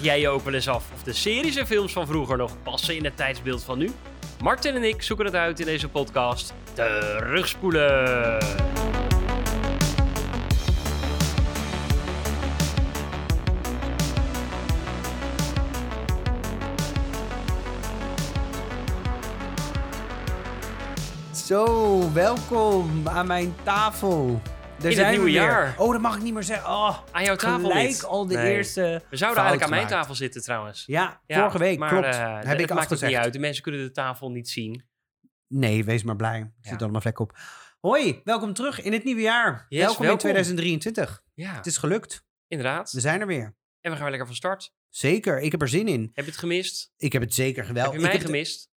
Jij je ook eens af of de series en films van vroeger nog passen in het tijdsbeeld van nu? Martin en ik zoeken het uit in deze podcast. Terugspoelen! Zo, welkom aan mijn tafel. Daar het zijn we nieuwe weer. jaar. Oh, dat mag ik niet meer zeggen. Oh, Aan jouw tafel gelijk al de Nee. eerste. We zouden fout eigenlijk aan mijn gemaakt. tafel zitten trouwens. Ja, Ja, vorige week, maar, klopt. eh, Heb het ik maakt het niet uit. De mensen kunnen de tafel niet zien. Nee, wees maar blij. Er Ja. zit allemaal vlek op. Hoi, welkom terug in het nieuwe jaar. Yes, welkom, in welkom. 2023. Ja, Het is gelukt. inderdaad. We zijn er weer. En we gaan weer lekker van start. Zeker, ik heb er zin in. Heb je het gemist? Ik heb het zeker geweld. heb je Ik mij het- gemist?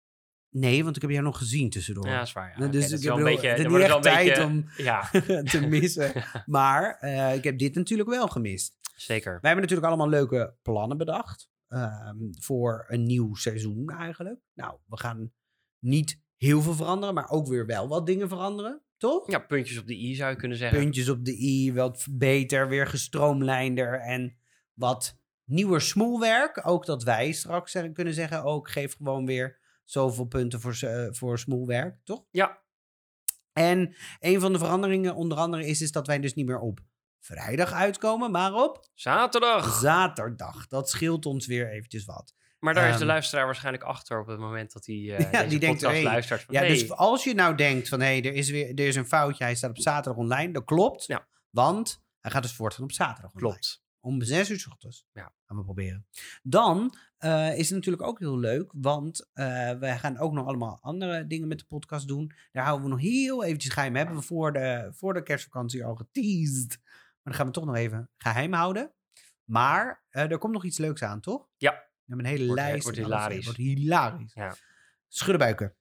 Nee, want ik heb jou nog gezien tussendoor. Ja, dat is waar. Ja. Nou, dus dat ik is wel een bedoel, beetje... niet echt tijd beetje- om Ja, te missen. Maar eh, ik heb dit natuurlijk wel gemist. zeker. Wij hebben natuurlijk allemaal leuke plannen bedacht. ehm, voor een nieuw seizoen eigenlijk. Nou, we gaan niet heel veel veranderen, maar ook weer wel wat dingen veranderen. Toch? Ja, puntjes op de i zou je kunnen zeggen. Puntjes op de i, wat beter, weer gestroomlijnder en wat nieuwer smoelwerk. Ook dat wij straks kunnen zeggen, ook geef gewoon weer zoveel punten voor, eh, voor smoelwerk, toch? Ja, En een van de veranderingen onder andere is, is dat wij dus niet meer op vrijdag uitkomen, maar op zaterdag. zaterdag. Dat scheelt ons weer eventjes wat. Maar daar is de Ehm, luisteraar waarschijnlijk achter op het moment dat hij eh Ja, deze die denkt, podcast hey, luistert. Van, Ja, hey, dus als je nou denkt van, hé, hey, er, is weer, er is een foutje, hij staat op zaterdag online, dat klopt. Ja. Want hij gaat dus voortaan op zaterdag online. klopt. Om zes uur 's ochtends. Ja. Gaan we proberen. Dan eh, is het natuurlijk ook heel leuk, want eh we gaan ook nog allemaal andere dingen met de podcast doen. Daar houden we nog heel eventjes geheim. Hebben we voor de, voor de kerstvakantie al geteased. Maar dan gaan we toch nog even geheim houden. Maar eh, er komt nog iets leuks aan, toch? Ja. We hebben een hele Wordt- lijst. wordt en alles. hilarisch. Wordt hilarisch. Ja. Schuddenbuiken.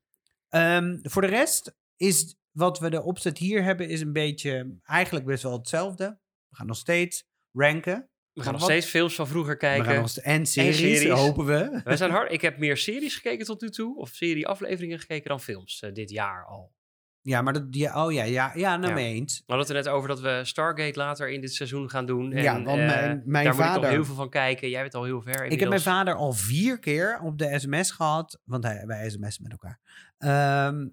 Ehm, voor de rest is wat we de opzet hier hebben, is een beetje eigenlijk best wel hetzelfde. We gaan nog steeds ranken. We gaan nog Wat- steeds films van vroeger We gaan kijken. nog en series, series. hopen we. We zijn hard. Ik heb meer series gekeken tot nu toe. Of serie-afleveringen gekeken dan films eh, dit jaar al. Ja, maar dat, die, oh ja, ja, ja, nou Ja. mee eens. We hadden het er net over dat we Stargate later in dit seizoen gaan doen. En, Ja, want eh, mijn- mijn daar moet ik vader- heel veel van kijken. Jij bent al heel ver Ik heb mijn vader al vier keer op de sms gehad, want hij, wij sms'en met elkaar. Ehm,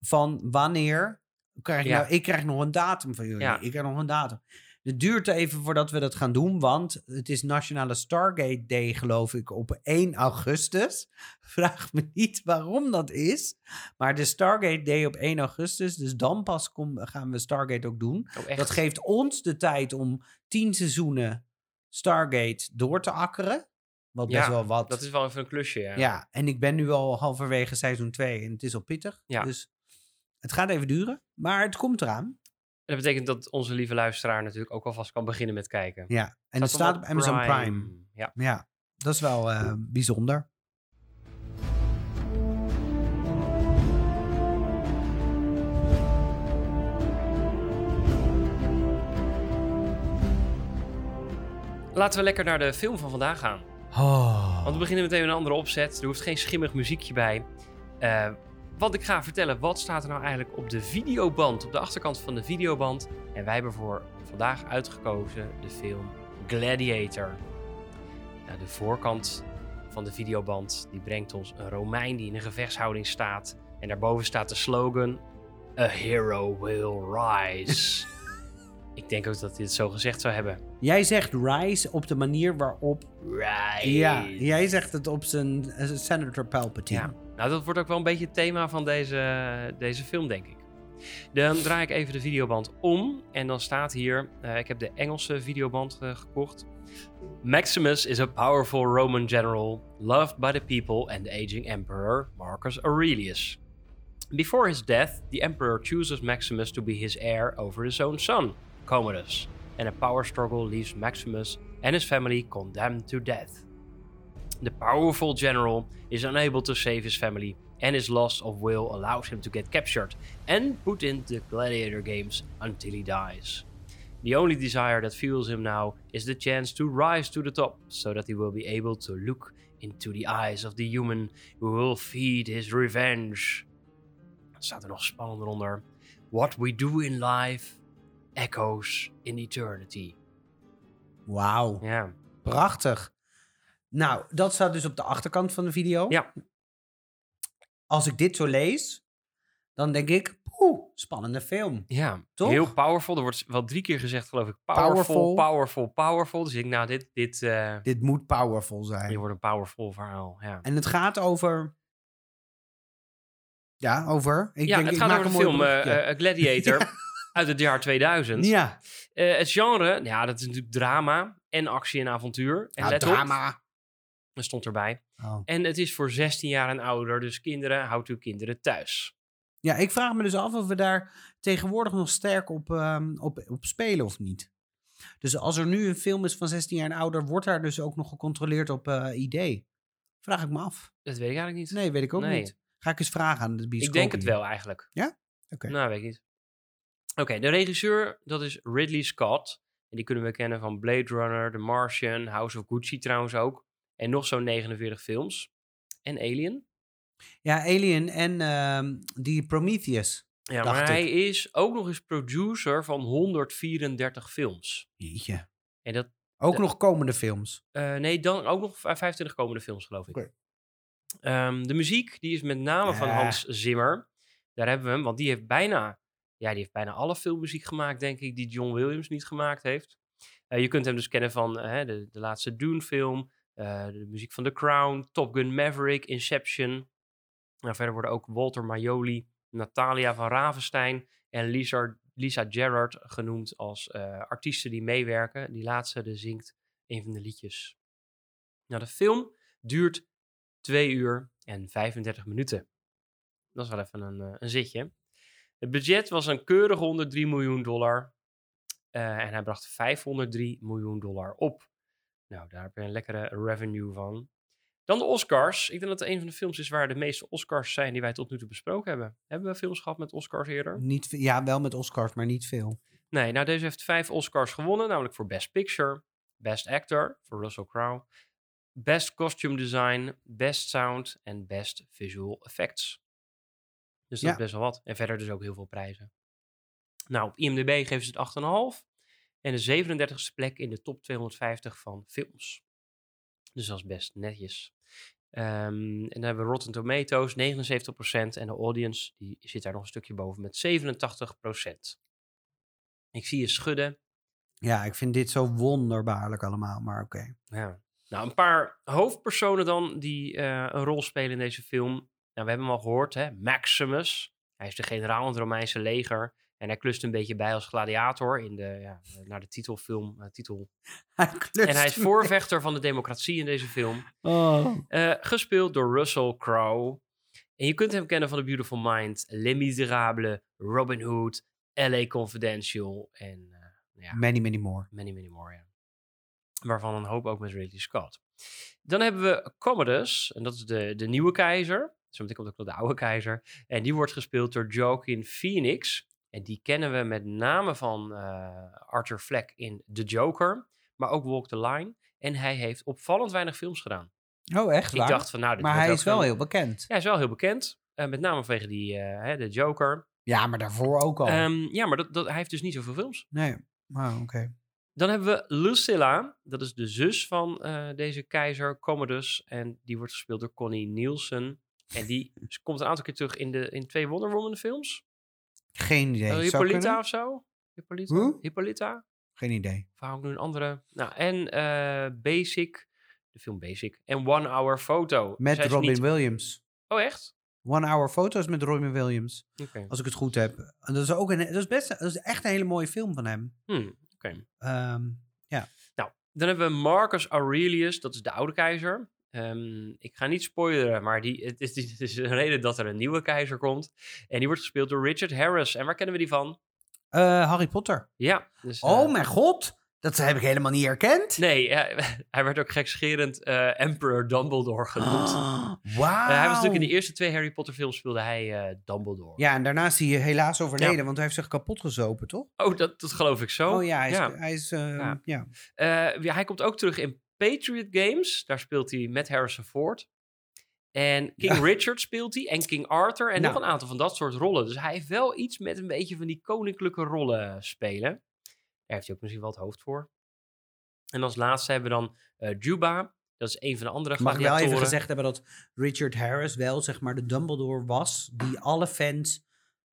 van wanneer krijg ik Ja. nou, ik krijg nog een datum van jullie. Ja. Ik krijg nog een datum. Het duurt even voordat we dat gaan doen, want het is Nationale Stargate Day, geloof ik, op 1 augustus. Vraag me niet waarom dat is. Maar de Stargate Day op 1 augustus, dus dan pas kom, gaan we Stargate ook doen. Oh? Dat geeft ons de tijd om tien seizoenen Stargate door te akkeren. Wat best Ja, wel wat. Dat is wel even een klusje, ja. ja. en ik ben nu al halverwege seizoen 2 en het is al pittig. Ja. Dus het gaat even duren, maar het komt eraan. En dat betekent dat onze lieve luisteraar natuurlijk ook alvast kan beginnen met kijken. Ja, en het staat op Amazon Prime. Ja. Ja, dat is wel eh, bijzonder. Laten we lekker naar de film van vandaag gaan. Oh. Want we beginnen meteen met een andere opzet. Er hoeft geen schimmig muziekje bij. Eh, wat ik ga vertellen, wat staat er nou eigenlijk op de videoband? Op de achterkant van de videoband. En wij hebben voor vandaag uitgekozen de film Gladiator. Nou, de voorkant van de videoband die brengt ons een Romein die in een gevechtshouding staat. En daarboven staat de slogan: A hero will rise. ik denk ook dat hij het zo gezegd zou hebben. Jij zegt Rise op de manier waarop... Rise. Ja, jij zegt het op zijn eh, Senator Palpatine. Ja, nou dat wordt ook wel een beetje het thema van deze, deze film, denk ik. Dan draai ik even de videoband om en dan staat hier, eh, ik heb de Engelse videoband eh, gekocht. Maximus is a powerful Roman general, loved by the people and the aging emperor Marcus Aurelius. Before his death, the emperor chooses Maximus to be his heir over his own son, Commodus, and a power struggle leaves Maximus and his family condemned to death. The powerful general is unable to save his family, and his loss of will allows him to get captured and put in the gladiator games until he dies. The only desire that fuels him now is the chance to rise to the top, so that he will be able to look into the eyes of the human who will feed his revenge. Staat er nog spannender onder. What we do in life echoes in eternity. Wauw. Ja, Prachtig. Nou, dat staat dus op de achterkant van de video. Ja. Als ik dit zo lees, dan denk ik, poeh, spannende film. Ja, Toch? heel powerful. Er wordt wel drie keer gezegd, geloof ik. Powerful, Powerful. powerful, powerful. Dus ik denk, nou, dit, dit, eh, Dit moet powerful dit zijn. wordt een powerful verhaal. Ja, En het gaat over... Ja, over? Ik ja denk, het ik gaat maak over een film eh, Gladiator uit het jaar 2000. ja, het genre, ja, dat is natuurlijk drama en actie en avontuur. En ja let op, drama. Dat stond erbij. Oh. En het is voor 16 jaar en ouder, dus kinderen, houdt uw kinderen thuis. Ja, ik vraag me dus af of we daar tegenwoordig nog sterk op, ehm, op, op spelen of niet. Dus als er nu een film is van 16 jaar en ouder, wordt daar dus ook nog gecontroleerd op eh ID? Vraag ik me af. Dat weet ik eigenlijk niet. Nee, weet ik ook Nee. niet. Ga ik eens vragen aan de bioscoop. ik denk het wel eigenlijk. Ja? Oké. Nou, weet ik niet. Oké, de regisseur, dat is Ridley Scott. En die kunnen we kennen van Blade Runner, The Martian, House of Gucci trouwens ook. En nog zo'n 49 films. En Alien. Ja, Alien en ehm, die Prometheus. Ja, maar hij is ook nog eens producer van 134 films. Jeetje. En dat, Ook nog komende films. eh, nee, dan ook nog 25 komende films, geloof ik. Ehm, de muziek, die is met name van. Hans Zimmer. Daar hebben we hem, want die heeft bijna, ja, die heeft bijna alle filmmuziek gemaakt, denk ik, die John Williams niet gemaakt heeft. Eh, je kunt hem dus kennen van de, de laatste Dune-film, de muziek van The Crown, Top Gun Maverick, Inception. Verder worden ook Walter Maioli, Natalia van Ravenstein en Lisa, Lisa Gerrard genoemd als eh, artiesten die meewerken. Die laatste de zingt een van de liedjes. Nou, de film duurt 2 uur en 35 minuten. Dat is wel even een, eh, een zitje. Het budget was een keurige 103 miljoen dollar. Eh, en hij bracht 503 miljoen dollar op. Nou, daar heb je een lekkere revenue van. Dan de Oscars. Ik denk dat het een van de films is waar de meeste Oscars zijn die wij tot nu toe besproken hebben. Hebben we films gehad met Oscars eerder? Niet, ja, wel met Oscars, maar niet veel. Nee, nou deze heeft vijf Oscars gewonnen, namelijk voor Best Picture, Best Actor voor Russell Crowe, Best Costume Design, Best Sound en Best Visual Effects. Dus dat Ja. is best wel wat. En verder dus ook heel veel prijzen. Nou, op IMDb geven ze het 8,5 en de 37e plek in de top 250 van films. Dus dat is best netjes. Ehm, en dan hebben we Rotten Tomatoes, 79%. En de audience die zit daar nog een stukje boven met 87%. Ik zie je schudden. Ja, ik vind dit zo wonderbaarlijk allemaal, maar oké. Ja. Nou, een paar hoofdpersonen dan die eh, een rol spelen in deze film. Nou, we hebben hem al gehoord, hè? Maximus. Hij is de generaal in het Romeinse leger. En hij klust een beetje bij als gladiator in de, ja, naar de titelfilm. eh, titel. Hij En hij is voorvechter van de democratie in deze film. Oh. Eh, gespeeld door Russell Crowe. En je kunt hem kennen van The Beautiful Mind, Les Miserables, Robin Hood, LA Confidential en eh, ja, Many, many more. many, many more. Ja. Waarvan een hoop ook met Ridley Scott. Dan hebben we Commodus, en dat is de, de nieuwe keizer. Zometeen komt ook nog de oude keizer. En die wordt gespeeld door Joaquin Phoenix. En die kennen we met name van eh, Arthur Fleck in The Joker, maar ook Walk the Line. En hij heeft opvallend weinig films gedaan. Oh, echt Ik waar? dacht van, nou, dit maar hij is wel heel bekend. Ja, hij is wel heel bekend. Eh, met name vanwege die, hè, de Joker. Ja, maar daarvoor ook al. Ehm, ja, maar dat, dat, hij heeft dus niet zoveel films. nee. Oh, oké. Dan hebben we Lucilla. Dat is de zus van deze keizer Commodus. En die wordt gespeeld door Connie Nielsen. En die komt een aantal keer terug in, de, in twee Wonder Woman films. Geen idee. Zou Hippolyta of zo? Hippolyta? Hoe? Hippolyta? Geen idee. Nu een andere? Nou, en eh, Basic. De film Basic. En One Hour Photo. Met Zij Robin niet- Williams. Oh, echt? One Hour Photos met Robin Williams. Als ik het goed heb. En dat is ook een, dat is best, dat is echt een hele mooie film van hem. Hmm, Oké. Ehm, Nou, dan hebben we Marcus Aurelius, dat is de oude keizer. Ehm, ik ga niet spoileren, maar die, het, is, het is een reden dat er een nieuwe keizer komt. En die wordt gespeeld door Richard Harris. En waar kennen we die van? eh, Harry Potter. Ja. Dus, eh, Oh mijn god. Dat heb ik helemaal niet herkend. Nee, eh, hij werd ook gekscherend eh, Emperor Dumbledore genoemd. Wauw. Eh, hij was natuurlijk in de eerste twee Harry Potter films speelde hij eh, Dumbledore. Ja, en daarna is hij helaas overleden, Ja. want hij heeft zich kapot gezopen, toch? Oh, dat, dat geloof ik zo. Oh, ja, hij is... ja. Hij, is, eh, Ja. ja. Eh, ja, hij komt ook terug in Patriot Games. Daar speelt hij met Harrison Ford. En King Ja. Richard speelt hij. En King Arthur. En Nou. nog een aantal van dat soort rollen. Dus hij heeft wel iets met een beetje van die koninklijke rollen spelen. Daar heeft hij ook misschien wel het hoofd voor. En als laatste hebben we dan eh, Juba. Dat is een van de andere Mag ik wel even gladiatoren. gezegd hebben dat Richard Harris wel zeg maar de Dumbledore was die alle fans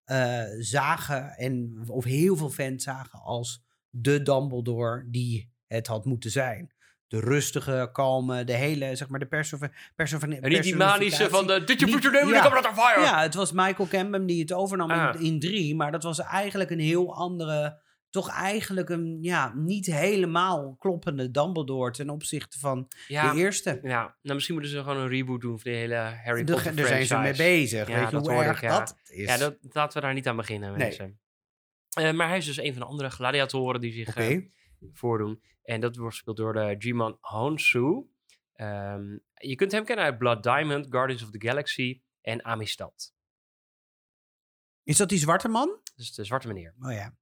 eh, zagen en of heel veel fans zagen als de Dumbledore die het had moeten zijn. De rustige, kalme, de hele zeg maar de perso perso En niet die manische van de... Did you Niet- put your name in ja. the cabinet of fire? Ja, het was Michael Campbell die het overnam Ah. in, in drie, maar dat was eigenlijk een heel andere, toch eigenlijk een ja niet helemaal kloppende Dumbledore ten opzichte van Ja, de eerste. ja, nou misschien moeten ze gewoon een reboot doen van de hele Harry De- Potter daar zijn ze mee bezig. Ja, Weet je dat hoe hoorde erg ik, ja. dat is? Ja, dat, laten we daar niet aan beginnen, Nee. mensen. Eh, maar hij is dus een van de andere gladiatoren die zich eh, voordoen. En dat wordt gespeeld door de Jimon Honsu. Ehm, je kunt hem kennen uit Blood Diamond, Guardians of the Galaxy en Amistad. Is dat die zwarte man? Dus de zwarte meneer. Oh ja.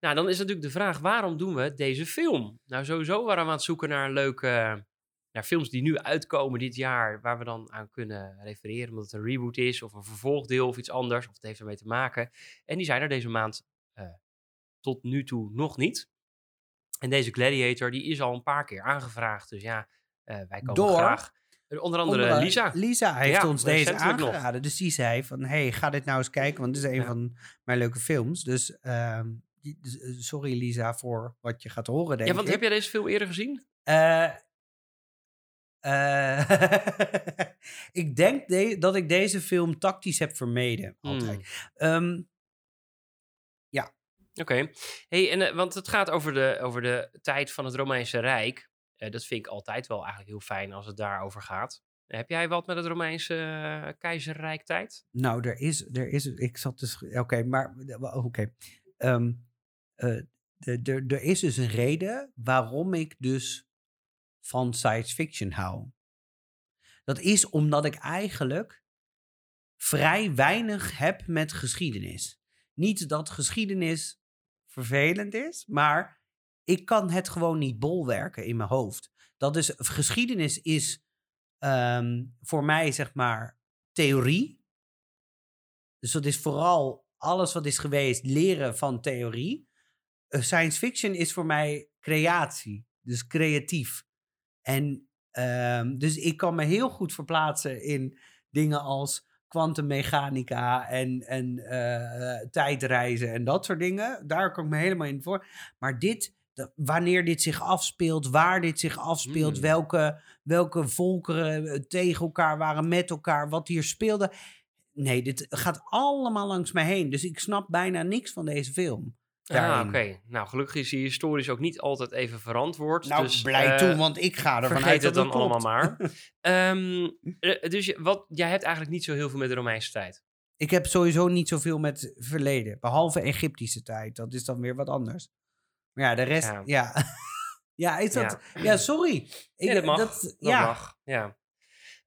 Nou, dan is natuurlijk de vraag, waarom doen we deze film? Nou, sowieso waren we aan het zoeken naar leuke naar films die nu uitkomen dit jaar, waar we dan aan kunnen refereren, omdat het een reboot is of een vervolgdeel of iets anders, of het heeft ermee te maken. En die zijn er deze maand eh, tot nu toe nog niet. En deze Gladiator, die is al een paar keer aangevraagd, dus ja, eh, wij komen Door? graag. Eh, Onder andere Onder- Lisa. Lisa heeft Ja, ons deze nog. aangeraden. Dus die zei van, hey, ga dit nou eens kijken, want dit is een Ja. van mijn leuke films. Dus, ehm, dus, eh, sorry Lisa voor wat je gaat horen, denk Ja, want ik. heb jij deze film eerder gezien? Ik denk de- dat ik deze film tactisch heb vermeden, altijd. Hmm. Ehm, Oké. Hey, en, eh, want het gaat over de, over de tijd van het Romeinse Rijk. Eh, dat vind ik altijd wel eigenlijk heel fijn als het daarover gaat. Heb jij wat met het Romeinse eh, keizerrijk tijd? Nou, er is, er is, ik zat dus, oké, maar, oké. Ehm, eh, er is dus een reden waarom ik dus van science fiction hou. Dat is omdat ik eigenlijk vrij weinig heb met geschiedenis. Niet dat geschiedenis vervelend is, maar ik kan het gewoon niet bolwerken in mijn hoofd. Dat is, geschiedenis is ehm, voor mij zeg maar theorie. Dus dat is vooral alles wat is geweest, leren van theorie. Eh, science fiction is voor mij creatie, dus creatief. En ehm, dus ik kan me heel goed verplaatsen in dingen als kwantummechanica en, en eh, eh, tijdreizen en dat soort dingen. Daar kan ik me helemaal in voor. Maar dit, wanneer dit zich afspeelt, waar dit zich afspeelt, Hmm. welke, welke volkeren eh, tegen elkaar waren, met elkaar, wat hier speelde. Nee, dit gaat allemaal langs mij heen. Dus ik snap bijna niks van deze film. Ah, oké. Nou, gelukkig is die historisch ook niet altijd even verantwoord. Nou, dus, blij eh, toe, want ik ga ervan Vergeet uit het dat dan het klopt. allemaal maar. Ehm, eh, dus wat, jij hebt eigenlijk niet zo heel veel met de Romeinse tijd. Ik heb sowieso niet zoveel met verleden. Behalve Egyptische tijd. Dat is dan weer wat anders. Maar ja, de rest... Ja. Ja, ja. is dat... Ja, sorry. Ik, dat mag. dat- dat ja. mag. Ja.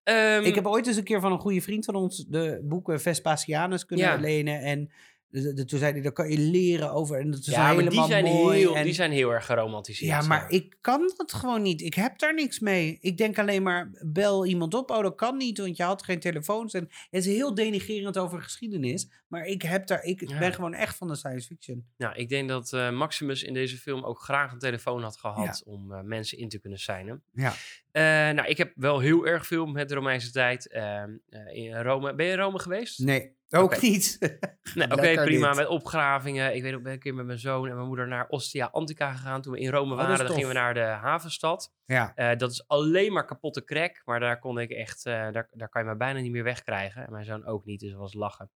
Ehm, Ik heb ooit eens een keer van een goede vriend van ons de boeken Vespasianus kunnen lenen. En de- de- toen zei hij, daar kan je leren over. En dat is ja, maar die helemaal zijn, mooi. heel, en- die zijn heel erg geromantiseerd. Ja, maar ik kan dat gewoon niet. Ik heb daar niks mee. Ik denk alleen maar, bel iemand op. Oh, dat kan niet, want je had geen telefoons. En het is heel denigerend over geschiedenis. Maar ik, heb daar, ik Ja. ben gewoon echt van de science fiction. Nou, ik denk dat eh, Maximus in deze film ook graag een telefoon had gehad om eh, mensen in te kunnen signen. Ja. Eh, nou, ik heb wel heel erg veel met de Romeinse tijd ehm, eh, in Rome. Ben je in Rome geweest? Nee, ook niet. Nee, Oké, prima. dit. Met opgravingen. Ik weet ook, ben een keer met mijn zoon en mijn moeder naar Ostia Antica gegaan. Toen we in Rome Oh, waren, dan gingen we naar de havenstad. Ja. Eh, dat is alleen maar kapotte crack. Maar daar kon ik echt, daar, daar kan je me bijna niet meer wegkrijgen. En mijn zoon ook niet, dus dat was lachen.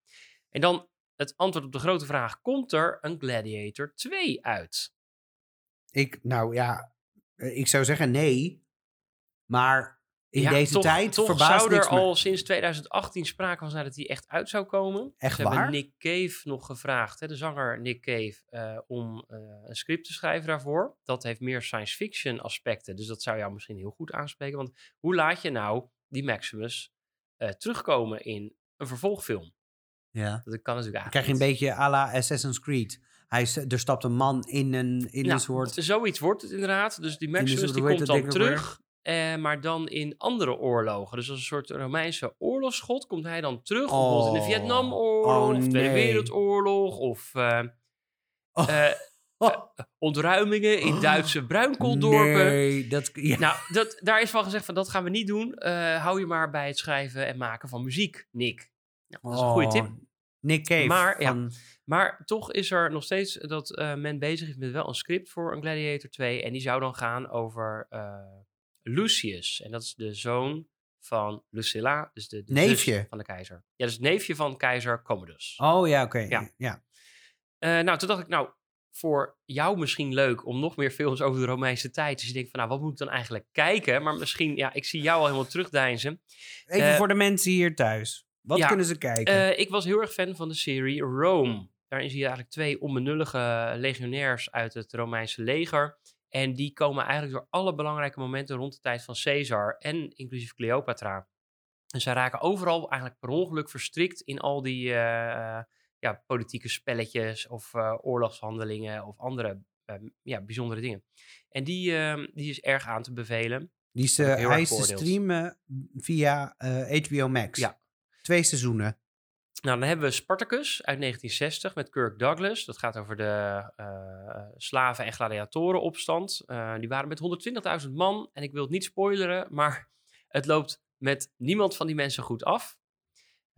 En dan het antwoord op de grote vraag. Komt er een Gladiator 2 uit? Ik, nou ja, ik zou zeggen nee. Maar in Ja, deze toch, tijd toch verbaast zou er al sinds 2018 sprake van zijn dat hij echt uit zou komen. Echt Ze hebben waar? Nick Cave nog gevraagd, hè, de zanger Nick Cave, eh, om eh, een script te schrijven daarvoor. Dat heeft meer science fiction aspecten, dus dat zou jou misschien heel goed aanspreken. Want hoe laat je nou die Maximus eh, terugkomen in een vervolgfilm? Ja. Dat kan natuurlijk Dan krijg je een eigenlijk beetje à la Assassin's Creed. Hij, er stapt een man in een, in een soort... Zoiets wordt het inderdaad. Dus die Maximus die komt dan terug. Eh, maar dan in andere oorlogen. Dus als een soort Romeinse oorlogsgod komt hij dan terug. bijvoorbeeld in de Oh. Vietnamoorlog, Oh, of Tweede nee. Wereldoorlog. Of, eh, Oh. eh, ontruimingen in Duitse bruinkooldorpen. Nee, dat... Ja. Nou, dat, daar is van gezegd van dat gaan we niet doen. Hou je maar bij het schrijven en maken van muziek, Nick. Nou, dat is een goede Oh, tip. Nick Cave. Maar, ja. Maar toch is er nog steeds dat men bezig is met wel een script voor een Gladiator 2. En die zou dan gaan over Lucius. En dat is de zoon van Lucilla, dus de, Neefje. van de keizer. Ja, dus neefje van keizer Commodus. Oh ja, oké. Ja. ja. Eh, nou, toen dacht ik, nou, voor jou misschien leuk om nog meer films over de Romeinse tijd. Dus je denkt van, nou, wat moet ik dan eigenlijk kijken? Maar misschien, ja, ik zie jou al helemaal terugdeinzen. Even Eh, voor de mensen hier thuis. Wat ja, kunnen ze kijken? Eh, ik was heel erg fan van de serie Rome. Daarin zie je eigenlijk twee onbenullige legionairs uit het Romeinse leger. En die komen eigenlijk door alle belangrijke momenten rond de tijd van Caesar en inclusief Cleopatra. En zij raken overal eigenlijk per ongeluk verstrikt in al die eh, ja, politieke spelletjes of eh, oorlogshandelingen of andere eh, ja, bijzondere dingen. En die, eh, die is erg aan te bevelen. die is, eh, hij is te streamen via HBO Max. Ja. Twee seizoenen. Nou, dan hebben we Spartacus uit 1960 met Kirk Douglas. Dat gaat over de eh, slaven- en gladiatorenopstand. Eh, die waren met 120.000 man. En ik wil het niet spoileren, maar het loopt met niemand van die mensen goed af.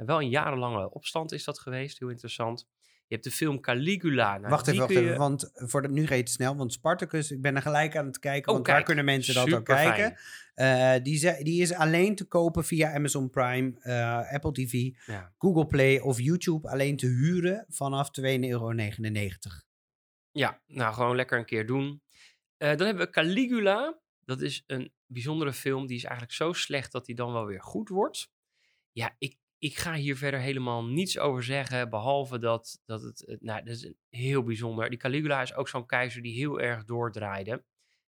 En wel een jarenlange opstand is dat geweest. Heel interessant. Je hebt de film Caligula. Nou, wacht even, wacht even. je- Want voor de, nu reed het snel. Want Spartacus, ik ben er gelijk aan het kijken. Oh, want daar kunnen mensen dat ook kijken. Eh, die, die is alleen te kopen via Amazon Prime, eh, Apple TV, Ja. Google Play of YouTube. Alleen te huren vanaf 2,99 euro. Ja, nou gewoon lekker een keer doen. Eh, dan hebben we Caligula. Dat is een bijzondere film. Die is eigenlijk zo slecht dat die dan wel weer goed wordt. Ja, ik, ik ga hier verder helemaal niets over zeggen. Behalve dat, dat het. het- Nou, dat is heel bijzonder. Die Caligula is ook zo'n keizer die heel erg doordraaide.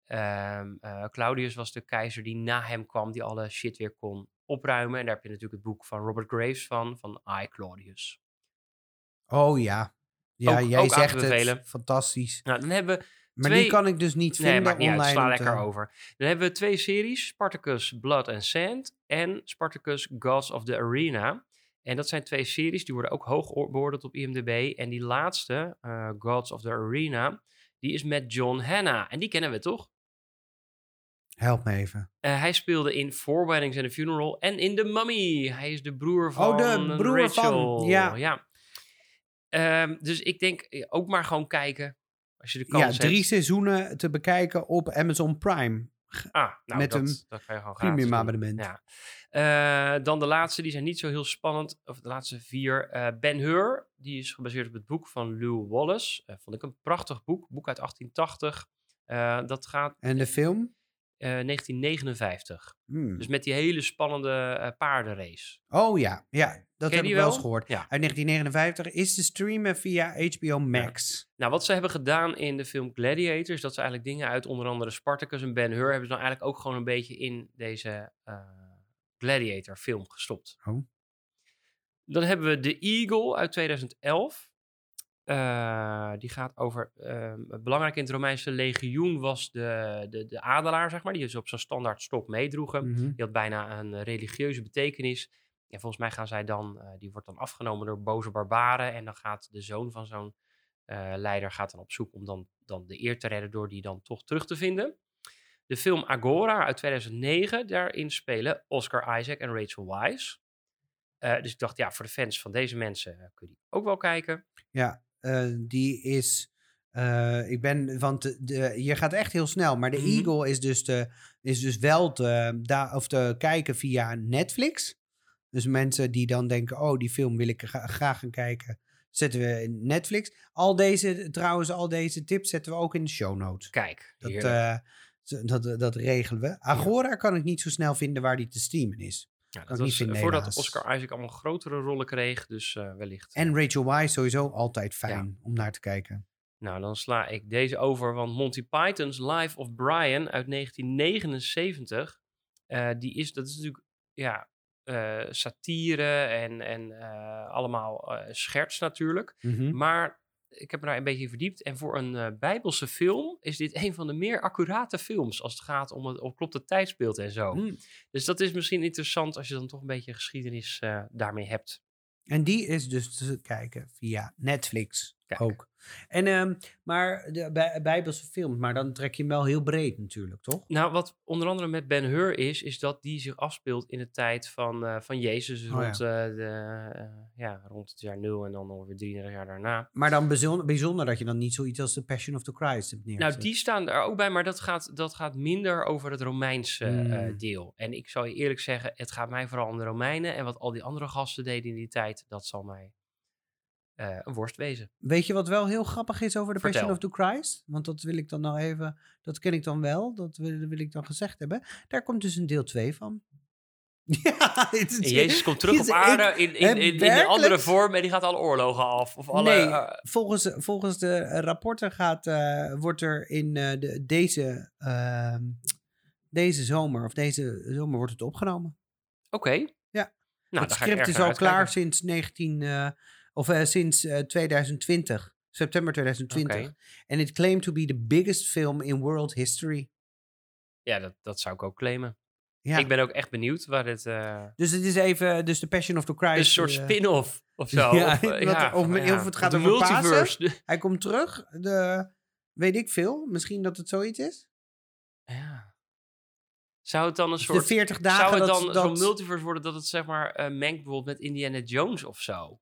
Ehm, eh, Claudius was de keizer die na hem kwam. Die alle shit weer kon opruimen. En daar heb je natuurlijk het boek van Robert Graves van. Van I, Claudius. Oh ja. Ja, Ook- jij ook zegt het. Fantastisch. Nou, dan hebben we Maar Twee- die kan ik dus niet vinden online. Sla om lekker te- over. Dan hebben we twee series. Spartacus Blood and Sand en Spartacus Gods of the Arena. En dat zijn twee series, die worden ook hoog oor- beoordeeld op IMDb. En die laatste, eh, Gods of the Arena, die is met John Hanna. En die kennen we toch? Help me even. Eh, hij speelde in Four Weddings and a Funeral en in The Mummy. Hij is de broer van Oh, de broer Rachel. van, ja. Ehm, dus ik denk eh, ook maar gewoon kijken. Als je de Ja, kans hebt. drie seizoenen te bekijken op Amazon Prime. Ah, nou, Met dat, een dat kan je gewoon Premium abonnement. Ja. Eh, dan de laatste, die zijn niet zo heel spannend. Of de laatste vier. Eh, ben Hur, die is gebaseerd op het boek van Lew Wallace. Eh, vond ik een prachtig boek. Boek uit 1880. Eh, dat gaat En de film? eh 1959. Hmm. Dus met die hele spannende paardenrace. Oh ja, ja dat heb ik wel eens gehoord. Ja. Uit 1959 is te streamen via HBO Max. Nou, wat ze hebben gedaan in de film Gladiator... is dat ze eigenlijk dingen uit onder andere Spartacus en Ben Hur... hebben ze dan eigenlijk ook gewoon een beetje in deze Gladiator film gestopt. Oh. Dan hebben we The Eagle uit 2011. Eh, die gaat over... ehm, belangrijk in het Romeinse legioen was de, de, de adelaar, zeg maar... die ze op zo'n standaard stok meedroegen. Mhm. Die had bijna een religieuze betekenis. En volgens mij gaan zij dan, eh, die wordt dan afgenomen door boze barbaren. En dan gaat de zoon van zo'n eh, leider gaat dan op zoek om dan, dan de eer te redden door die dan toch terug te vinden. De film Agora uit 2009, daarin spelen Oscar Isaac en Rachel Weisz. Eh, dus ik dacht, ja, voor de fans van deze mensen eh, kun je die ook wel kijken. Ja, eh, die is. ik ben, want de, de, je gaat echt heel snel, maar de Mhm. Eagle is dus, de, is dus wel te, da, of te kijken via Netflix. Dus mensen die dan denken, oh, die film wil ik gra- graag gaan kijken, zetten we in Netflix. Al deze, trouwens, al deze tips zetten we ook in de show notes. Kijk, Dat, dat, dat regelen we. Agora kan ik niet zo snel vinden waar die te streamen is. Ja, dat was, vinden, eh, voordat helaas. Oscar Isaac allemaal grotere rollen kreeg, dus eh, wellicht. En Rachel Weisz sowieso altijd fijn om naar te kijken. Nou, dan sla ik deze over, want Monty Python's Life of Brian uit 1979, eh, die is, dat is natuurlijk, ja, eh, satire en, en eh, allemaal eh, scherts natuurlijk. Mhm. Maar ik heb me daar een beetje in verdiept. En voor een eh, bijbelse film is dit een van de meer accurate films als het gaat om het, of klopt het tijdsbeeld en zo. Mm. Dus dat is misschien interessant als je dan toch een beetje geschiedenis eh, daarmee hebt. En die is dus te kijken via Netflix. Kijk. Ook. En, ehm, maar de bij, Bijbelse films, maar dan trek je hem wel heel breed natuurlijk, toch? Nou, wat onder andere met Ben Hur is, is dat die zich afspeelt in de tijd van, eh, van Jezus. Oh ja. rond, eh, de, eh, ja, rond het jaar nul en dan ongeveer 33 jaar daarna. Maar dan bijzonder, bijzonder dat je dan niet zoiets als The Passion of the Christ hebt neergezet. Nou, die staan er ook bij, maar dat gaat, dat gaat minder over het Romeinse eh, Hmm. deel. En ik zal je eerlijk zeggen, het gaat mij vooral om de Romeinen. En wat al die andere gasten deden in die tijd, dat zal mij eh, een worst wezen. Weet je wat wel heel grappig is over The Passion of the Christ? Want dat wil ik dan nog even, dat ken ik dan wel, dat wil, wil ik dan gezegd hebben. Daar komt dus een deel 2 van. Ja, het is- Jezus komt terug op aarde in, in, in, in een andere vorm en die gaat alle oorlogen af. Of alle, nee, eh, volgens, volgens de rapporten gaat, eh, wordt er in de, deze, ehm, deze zomer, of deze zomer wordt het opgenomen. Oké. Ja. Nou, het script is al klaar sinds 19, eh, of eh, sinds eh, 2020, september 2020. Oké. En it claimed to be the biggest film in world history. Ja, dat, dat zou ik ook claimen. Ja. Ik ben ook echt benieuwd waar dit... eh, Dus het is even, dus The Passion of the Christ. een soort eh, spin-off of zo. Ja, of, eh, wat- ja, of- het gaat de over multiverse. Hij komt terug, de, weet ik veel, misschien dat het zoiets is. Ja. Zou het dan een De soort... 40 dagen Zou het dan dat, zo'n multiverse worden dat het zeg maar eh, mengt bijvoorbeeld met Indiana Jones of zo?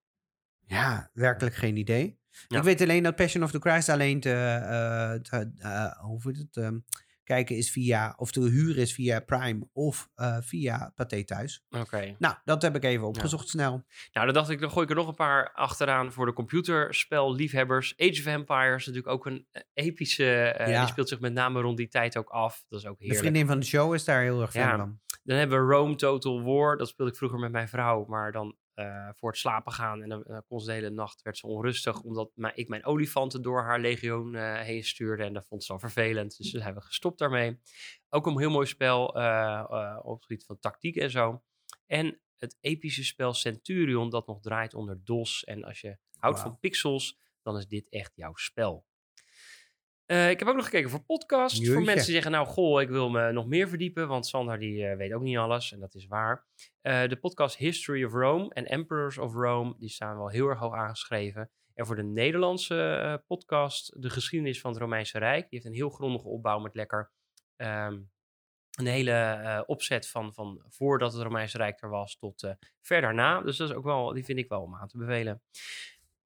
Ja, werkelijk geen idee. Ja. Ik weet alleen dat Passion of the Christ alleen te, eh, te eh, hoe het, ehm, kijken is via, of te huren is via Prime of eh, via Pathé Thuis. Oké. Nou, dat heb ik even opgezocht snel. Nou, dan dacht ik, dan gooi ik er nog een paar achteraan voor de computerspelliefhebbers. Age of Empires, natuurlijk ook een epische... Ja. Die speelt zich met name rond die tijd ook af. Dat is ook De heerlijk. vriendin van de show is daar heel erg fan Ja. van. Dan hebben we Rome Total War. Dat speelde ik vroeger met mijn vrouw. Maar dan eh, voor het slapen gaan. En dan eh, kon ze de hele nacht werd ze onrustig. Omdat mijn- ik mijn olifanten door haar legioen eh, heen stuurde. En dat vond ze dan vervelend. Dus toen hebben we gestopt daarmee. Ook een heel mooi spel op het gebied van tactiek en zo. En het epische spel Centurion. Dat nog draait onder DOS. En als je houdt van pixels. Dan is dit echt jouw spel. Eh, ik heb ook nog gekeken voor podcast. Voor mensen die zeggen, nou goh, ik wil me nog meer verdiepen. Want Sander die eh, weet ook niet alles. En dat is waar. Eh, de podcast History of Rome en Emperors of Rome. Die staan wel heel erg hoog aangeschreven. En voor de Nederlandse podcast De Geschiedenis van het Romeinse Rijk. Die heeft een heel grondige opbouw met lekker... ehm, een hele opzet van, van voordat het Romeinse Rijk er was tot ver daarna. Dus dat is ook wel, die vind ik wel om aan te bevelen.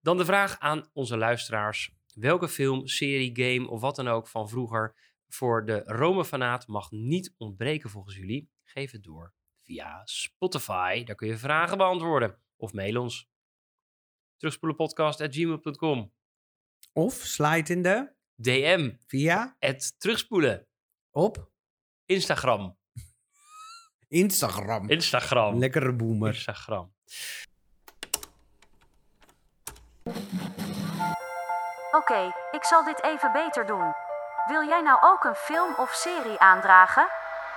Dan de vraag aan onze luisteraars. Welke film, serie, game of wat dan ook van vroeger voor de Rome-fanaat mag niet ontbreken volgens jullie? Geef het door via Spotify. Daar kun je vragen beantwoorden. Of mail ons. Terugspoelenpodcast.gmail.com Of slide in de, DM. via, Het terugspoelen. op Instagram. Instagram. Instagram. Lekkere boomer. Instagram. Oké, ik zal dit even beter doen. Wil jij nou ook een film of serie aandragen?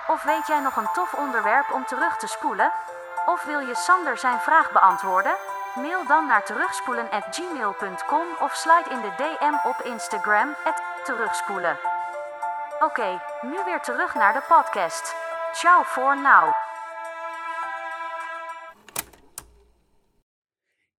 Of weet jij nog een tof onderwerp om terug te spoelen? Of wil je Sander zijn vraag beantwoorden? Mail dan naar terugspoelen@gmail.com of slide in de DM op Instagram terugspoelen. Oké, nu weer terug naar de podcast. Ciao voor now.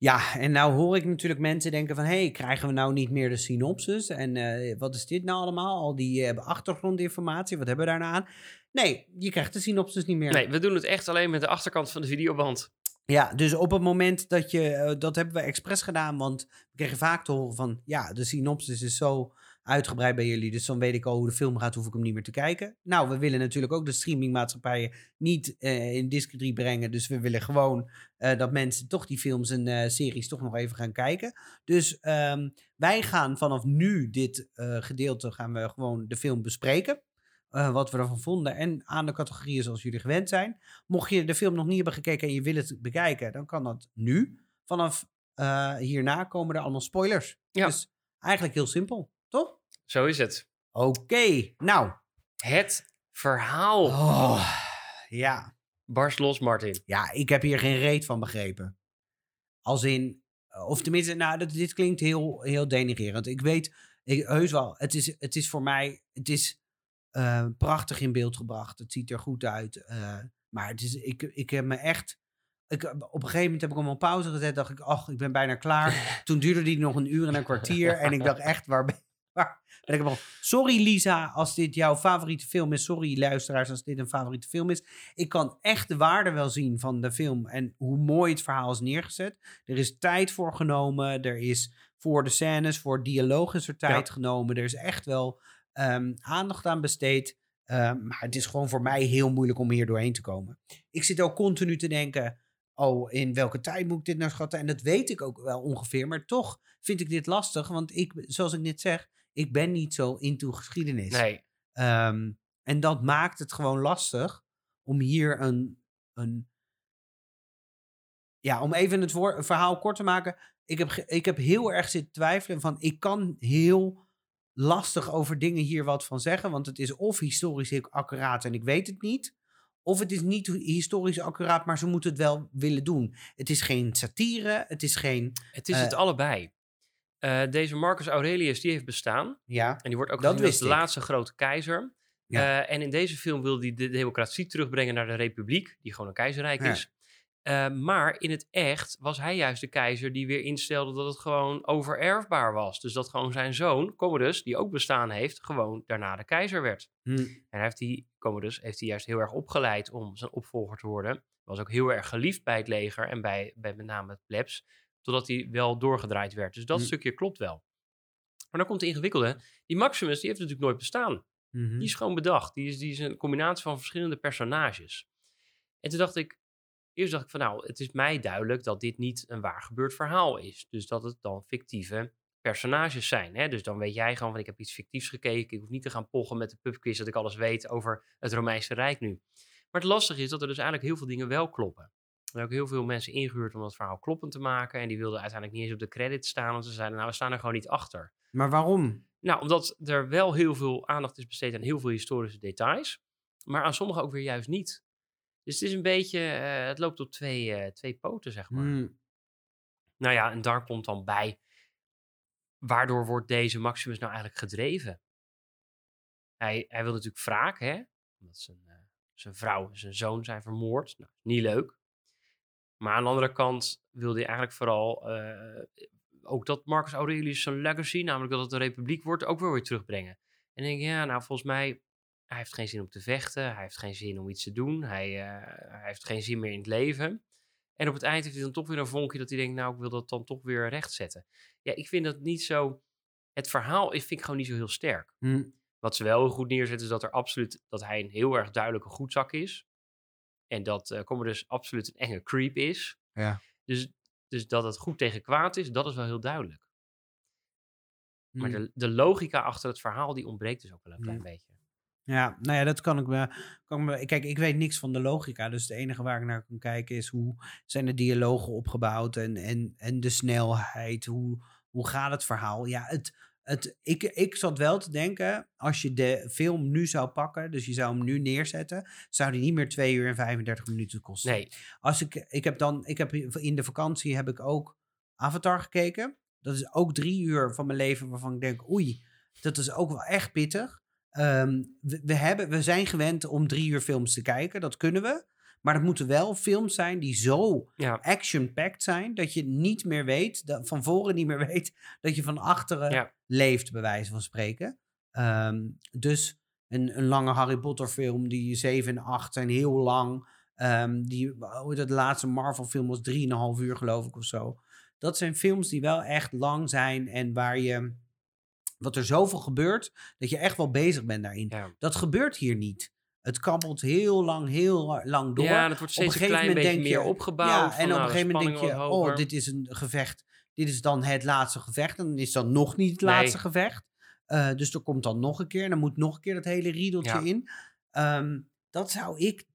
Ja, en nou hoor ik natuurlijk mensen denken van... hé, hey, krijgen we nou niet meer de synopsis? En eh, wat is dit nou allemaal? Al die eh, achtergrondinformatie, wat hebben we daarna aan? Nee, je krijgt de synopsis niet meer. Nee, we doen het echt alleen met de achterkant van de videoband. Ja, dus op het moment dat je... eh, dat hebben we expres gedaan, want we kregen vaak te horen van... ja, de synopsis is zo uitgebreid bij jullie... dus dan weet ik al hoe de film gaat, hoef ik hem niet meer te kijken. Nou, we willen natuurlijk ook de streamingmaatschappijen niet eh, in discretie brengen... dus we willen gewoon eh, dat mensen toch die films en eh, series toch nog even gaan kijken. Dus ehm, wij gaan vanaf nu dit gedeelte... gaan we gewoon de film bespreken... wat we ervan vonden en aan de categorieën zoals jullie gewend zijn. Mocht je de film nog niet hebben gekeken en je wil het bekijken, dan kan dat nu. Vanaf hierna komen er allemaal spoilers. Ja. Dus eigenlijk heel simpel, toch? Zo is het. Oké, nou. Het verhaal. Oh, ja. Barst los, Martin. ja, ik heb hier geen reet van begrepen. Als in, of tenminste, nou, dat, dit klinkt heel, heel denigrerend. Ik weet, ik, heus wel, het is, het is voor mij, het is eh, prachtig in beeld gebracht. Het ziet er goed uit. eh, maar het is, ik, ik heb me echt ik, op een gegeven moment heb ik hem op pauze gezet. Dacht ik, ach, ik ben bijna klaar. Toen duurde die nog een uur en een kwartier. en ik dacht echt, waar ben, ik? Sorry Lisa, als dit jouw favoriete film is. Sorry luisteraars, als dit een favoriete film is. Ik kan echt de waarde wel zien van de film en hoe mooi het verhaal is neergezet. Er is tijd voor genomen. Er is voor de scènes, voor dialoog is er tijd genomen. Er is echt wel ehm, aandacht aan besteed. Ehm, maar het is gewoon voor mij heel moeilijk om hier doorheen te komen. Ik zit ook continu te denken oh, in welke tijd moet ik dit nou schatten? En dat weet ik ook wel ongeveer. Maar toch vind ik dit lastig. Want ik, zoals ik net zeg, ik ben niet zo into geschiedenis. Nee. Ehm, en dat maakt het gewoon lastig om hier een. een ja, om even het verhaal kort te maken. Ik heb, ik heb heel erg zitten twijfelen van ik kan heel lastig over dingen hier wat van zeggen. Want het is of historisch heel accuraat en ik weet het niet. Of het is niet historisch accuraat, maar ze moeten het wel willen doen. Het is geen satire, het is geen... Het is Eh, het allebei. Eh, deze Marcus Aurelius, die heeft bestaan. Ja, En die wordt ook Dat gezien als de laatste grote keizer. Ja. Eh, en in deze film wil hij de democratie terugbrengen naar de republiek, die gewoon een keizerrijk Ja. is. Eh, maar in het echt was hij juist de keizer die weer instelde dat het gewoon overerfbaar was. Dus dat gewoon zijn zoon, Commodus, die ook bestaan heeft, gewoon daarna de keizer werd. Hm. En hij heeft die, Commodus heeft hij juist heel erg opgeleid om zijn opvolger te worden. Was ook heel erg geliefd bij het leger en bij, bij met name het plebs. Totdat hij wel doorgedraaid werd. Dus dat Hm. stukje klopt wel. Maar dan komt de ingewikkelde. Die Maximus, die heeft natuurlijk nooit bestaan. Mhm. Die is gewoon bedacht. Die is, die is een combinatie van verschillende personages. En toen dacht ik, eerst dacht ik van nou, het is mij duidelijk dat dit niet een waar gebeurd verhaal is. Dus dat het dan fictieve personages zijn. Hè? Dus dan weet jij gewoon van ik heb iets fictiefs gekeken. Ik hoef niet te gaan pochen met de pubquiz dat ik alles weet over het Romeinse Rijk nu. Maar het lastige is dat er dus eigenlijk heel veel dingen wel kloppen. Er ook heel veel mensen ingehuurd om dat verhaal kloppend te maken. En die wilden uiteindelijk niet eens op de credits staan. Want ze zeiden nou, we staan er gewoon niet achter. Maar waarom? Nou, omdat er wel heel veel aandacht is besteed aan heel veel historische details, maar aan sommige ook weer juist niet. Dus het is een beetje, eh, het loopt op twee, eh, twee poten, zeg maar. Hm. Nou ja, en daar komt dan bij, waardoor wordt deze Maximus nou eigenlijk gedreven? Hij, hij wil natuurlijk wraak, hè? Omdat zijn, eh, zijn vrouw en zijn zoon zijn vermoord. Nou, niet leuk. Maar aan de andere kant wilde hij eigenlijk vooral eh, ook dat Marcus Aurelius zijn legacy, namelijk dat het een republiek wordt, ook weer weer terugbrengen. En denk ik, ja, nou volgens mij, hij heeft geen zin om te vechten, hij heeft geen zin om iets te doen, hij, eh, hij heeft geen zin meer in het leven. En op het eind heeft hij dan toch weer een vonkje dat hij denkt, nou ik wil dat dan toch weer rechtzetten. Ja, ik vind dat niet zo, het verhaal vind ik gewoon niet zo heel sterk. Hm. Wat ze wel heel goed neerzetten is dat er absoluut, dat hij een heel erg duidelijke goedzak is. En dat uh, Commodus absoluut een enge creep is. Ja. Dus, dus dat het goed tegen kwaad is, dat is wel heel duidelijk. Maar Hm. de, de logica achter het verhaal, die ontbreekt dus ook wel een klein Hm. beetje. Ja, nou ja, dat kan ik me, kan ik me... Kijk, ik weet niks van de logica. Dus het enige waar ik naar kan kijken is hoe zijn de dialogen opgebouwd en, en, en de snelheid. Hoe, hoe gaat het verhaal? Ja, het, het, ik, ik zat wel te denken, als je de film nu zou pakken, dus je zou hem nu neerzetten, zou die niet meer 2 uur en 35 minuten kosten. Nee, Als ik, ik heb dan, ik heb in de vakantie heb ik ook Avatar gekeken. Dat is ook drie uur van mijn leven waarvan ik denk, oei, dat is ook wel echt pittig. Ehm, we, we, hebben, we zijn gewend om drie uur films te kijken, dat kunnen we. Maar dat moeten wel films zijn die zo ja, action-packed zijn, dat je niet meer weet, dat, van voren niet meer weet, dat je van achteren Ja. leeft, bij wijze van spreken. Ehm, dus een, een lange Harry Potter film, die 7 en 8 zijn heel lang. Ehm, die, de laatste Marvel film was 3,5 uur geloof ik of zo. Dat zijn films die wel echt lang zijn en waar je, wat er zoveel gebeurt, dat je echt wel bezig bent daarin. ja. Dat gebeurt hier niet. Het kabbelt heel lang, heel lang door. ja, en het wordt Op een steeds een gegeven klein moment beetje denk je- meer opgebouwd. Ja, van, en op nou, een de gegeven moment denk je, oh, dit is een gevecht. Dit is dan het laatste gevecht. En dan is dan nog niet het Nee. laatste gevecht. Eh, dus er komt dan nog een keer. En dan moet nog een keer dat hele riedeltje Ja. in. Ehm, dat zou ik...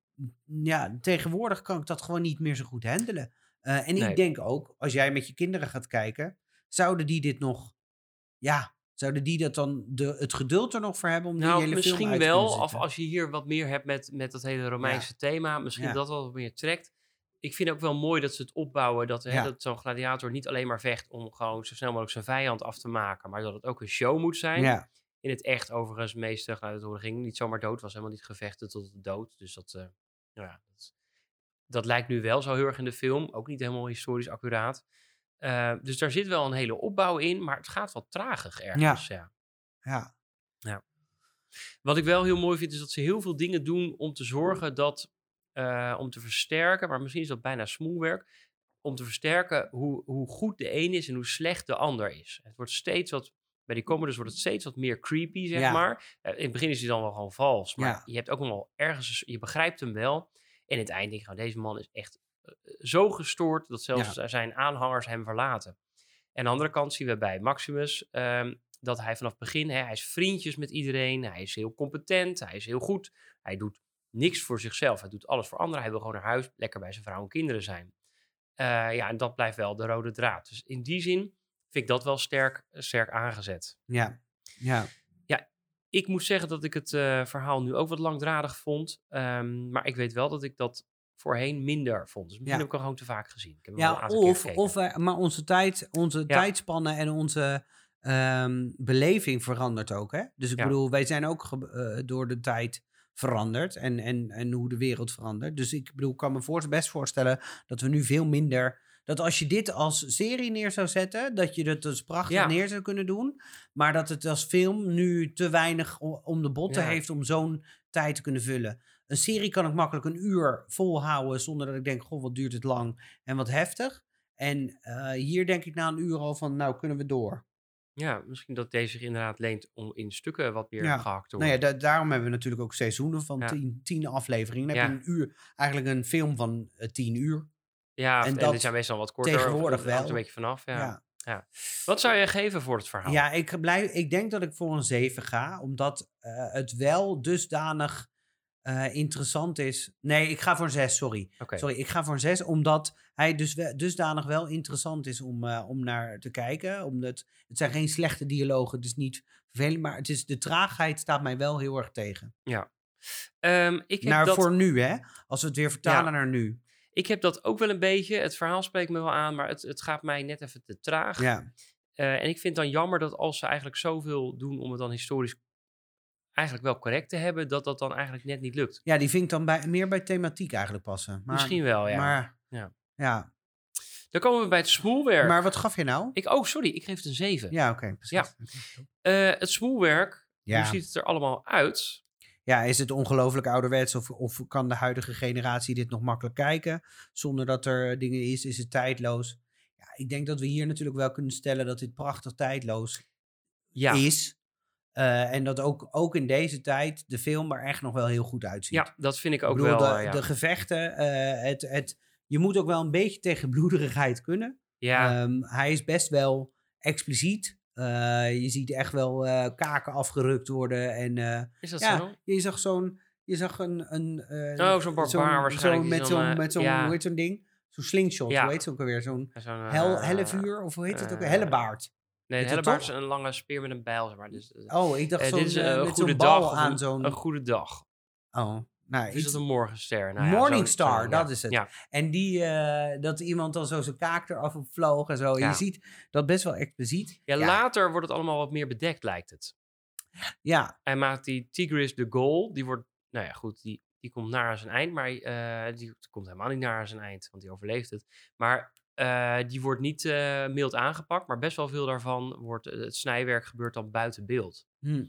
Ja, tegenwoordig kan ik dat gewoon niet meer zo goed handelen. Eh, en Nee. ik denk ook, als jij met je kinderen gaat kijken... Zouden die dit nog... Ja, zouden die dat dan de, het geduld er nog voor hebben om die Nou, hele film uit te wel, of als je hier wat meer hebt met, met dat hele Romeinse thema, misschien Ja. dat wel wat meer trekt. Ik vind ook wel mooi dat ze het opbouwen, dat, hè, Ja. dat zo'n gladiator niet alleen maar vecht om gewoon zo snel mogelijk zijn vijand af te maken, maar dat het ook een show moet zijn. In het echt, overigens, meeste gladiatoren gingen niet zomaar dood, was helemaal niet gevechten tot de dood. Dus dat, eh, nou ja, dat dat lijkt nu wel zo heel erg in de film. Ook niet helemaal historisch accuraat. Eh, dus daar zit wel een hele opbouw in, maar het gaat wat tragig ergens. Ja. Ja. Wat ik wel heel mooi vind, is dat ze heel veel dingen doen om te zorgen dat, eh, om te versterken, maar misschien is dat bijna smoelwerk, om te versterken hoe, hoe goed de een is en hoe slecht de ander is. Het wordt steeds wat, bij die Commodus wordt het steeds wat meer creepy, zeg Ja. maar. Eh, in het begin is hij dan wel gewoon vals, maar Ja. je hebt ook nog wel ergens, je begrijpt hem wel. En in het eind denk je, gewoon, deze man is echt zo gestoord dat zelfs zijn aanhangers hem verlaten. En aan de andere kant zien we bij Maximus ehm, dat hij vanaf het begin, hè, hij is vriendjes met iedereen, hij is heel competent, hij is heel goed, hij doet niks voor zichzelf, hij doet alles voor anderen, hij wil gewoon naar huis, lekker bij zijn vrouw en kinderen zijn. Eh, ja, en dat blijft wel de rode draad. Dus in die zin vind ik dat wel sterk, sterk aangezet. Ja. Ja. Ik moet zeggen dat ik het eh, verhaal nu ook wat langdradig vond, ehm, maar ik weet wel dat ik dat voorheen minder vond. Dus misschien Ja. heb ik hem gewoon te vaak gezien. Ik heb hem Ja, of, of wij- maar onze, tijd, onze tijdspannen en onze ehm, beleving verandert ook. Hè? Dus ik Ja. bedoel, wij zijn ook eh, door de tijd veranderd en, en, en hoe de wereld verandert. Dus ik bedoel, ik kan me voor, best voorstellen dat we nu veel minder... Dat als je dit als serie neer zou zetten, dat je het dus prachtig Ja. neer zou kunnen doen. Maar dat het als film nu te weinig om de botten Ja. heeft om zo'n tijd te kunnen vullen. Een serie kan ik makkelijk een uur volhouden zonder dat ik denk, goh, wat duurt het lang en wat heftig. En eh, hier denk ik na een uur al van, nou kunnen we door. Ja, misschien dat deze zich inderdaad leent om in stukken wat meer Ja. gehakt te Nou ja, worden. da- daarom hebben we natuurlijk ook seizoenen van Ja. tien, tien afleveringen. Dan Ja. heb je een uur, eigenlijk een film van eh, tien uur. Ja, en en, dat zijn meestal wat korter. tegenwoordig of- wel. een beetje vanaf. Ja. Ja. Wat zou je geven voor het verhaal? Ja, ik, blijf, ik denk dat ik voor een 7 ga, omdat eh, het wel dusdanig eh, interessant is. Nee, ik ga voor een 6, sorry. Sorry, ik ga voor een 6, omdat hij dus we- dusdanig wel interessant is om, eh, om naar te kijken. Omdat het zijn geen slechte dialogen, het is niet vervelend, maar het is, de traagheid staat mij wel heel erg tegen. Ehm, ik, heb Naar dat, voor nu, hè? Als we het weer vertalen Ja. naar nu. ik heb dat ook wel een beetje. Het verhaal spreekt me wel aan, maar het, het gaat mij net even te traag. Ja, Eh, en ik vind dan jammer dat als ze eigenlijk zoveel doen om het dan historisch eigenlijk wel correct te hebben, dat dat dan eigenlijk net niet lukt. ja die vind ik dan bij, meer bij thematiek eigenlijk passen. Maar, Misschien wel, ja. Maar, Ja. ja. Dan komen we bij het smoelwerk. maar wat gaf je nou? Ik, oh, sorry, ik geef het een 7. Ja, oké. precies. Ja. Eh, het smoelwerk, Ja. hoe ziet het er allemaal uit? Ja, is het ongelooflijk ouderwets of, of kan de huidige generatie dit nog makkelijk kijken zonder dat er dingen is? Is het tijdloos? Ja, ik denk dat we hier natuurlijk wel kunnen stellen dat dit prachtig tijdloos Ja, is. Eh, en dat ook, ook in deze tijd de film er echt nog wel heel goed uitziet. ja dat vind ik ook ik bedoel, wel. de, eh, ja. de gevechten, eh, het, het, je moet ook wel een beetje tegen bloederigheid kunnen. ja, Ehm, hij is best wel expliciet. Eh, je ziet echt wel eh, kaken afgerukt worden en... eh, is dat ja, zo? je zag zo'n. Je zag een. een Oh, zo'n barbaar waarschijnlijk die met zo'n. met zo'n ja. hoe heet zo'n ding? Zo'n slingshot. Ja. Hoe heet ze ook alweer? Zo'n zo'n, hel, hellevuur? Of hoe heet het ook? Hellebaard. Nee, een hellebaard is een lange speer met een bijl. Zeg maar. dus, eh, Oh, ik dacht eh, dit is eh, een goede dag. aan een, zo'n. een goede dag. Oh, nou, Het is dat een morgenster? Nou Morningstar, zo- zo, dat is het. Ja, En die, dat iemand dan zo zijn kaak eraf vloog en zo. Ja. Je ziet dat best wel expliciet. ja, ja, later wordt het allemaal wat meer bedekt, lijkt het. ja, Hij maakt die Tigris de goal. Die wordt, nou ja, goed, die, die komt naar zijn eind. Maar die komt helemaal niet naar zijn eind, want die overleeft het. Maar eh, die wordt niet eh, mild aangepakt. Maar best wel veel daarvan wordt, eh, het snijwerk gebeurt dan buiten beeld. hm.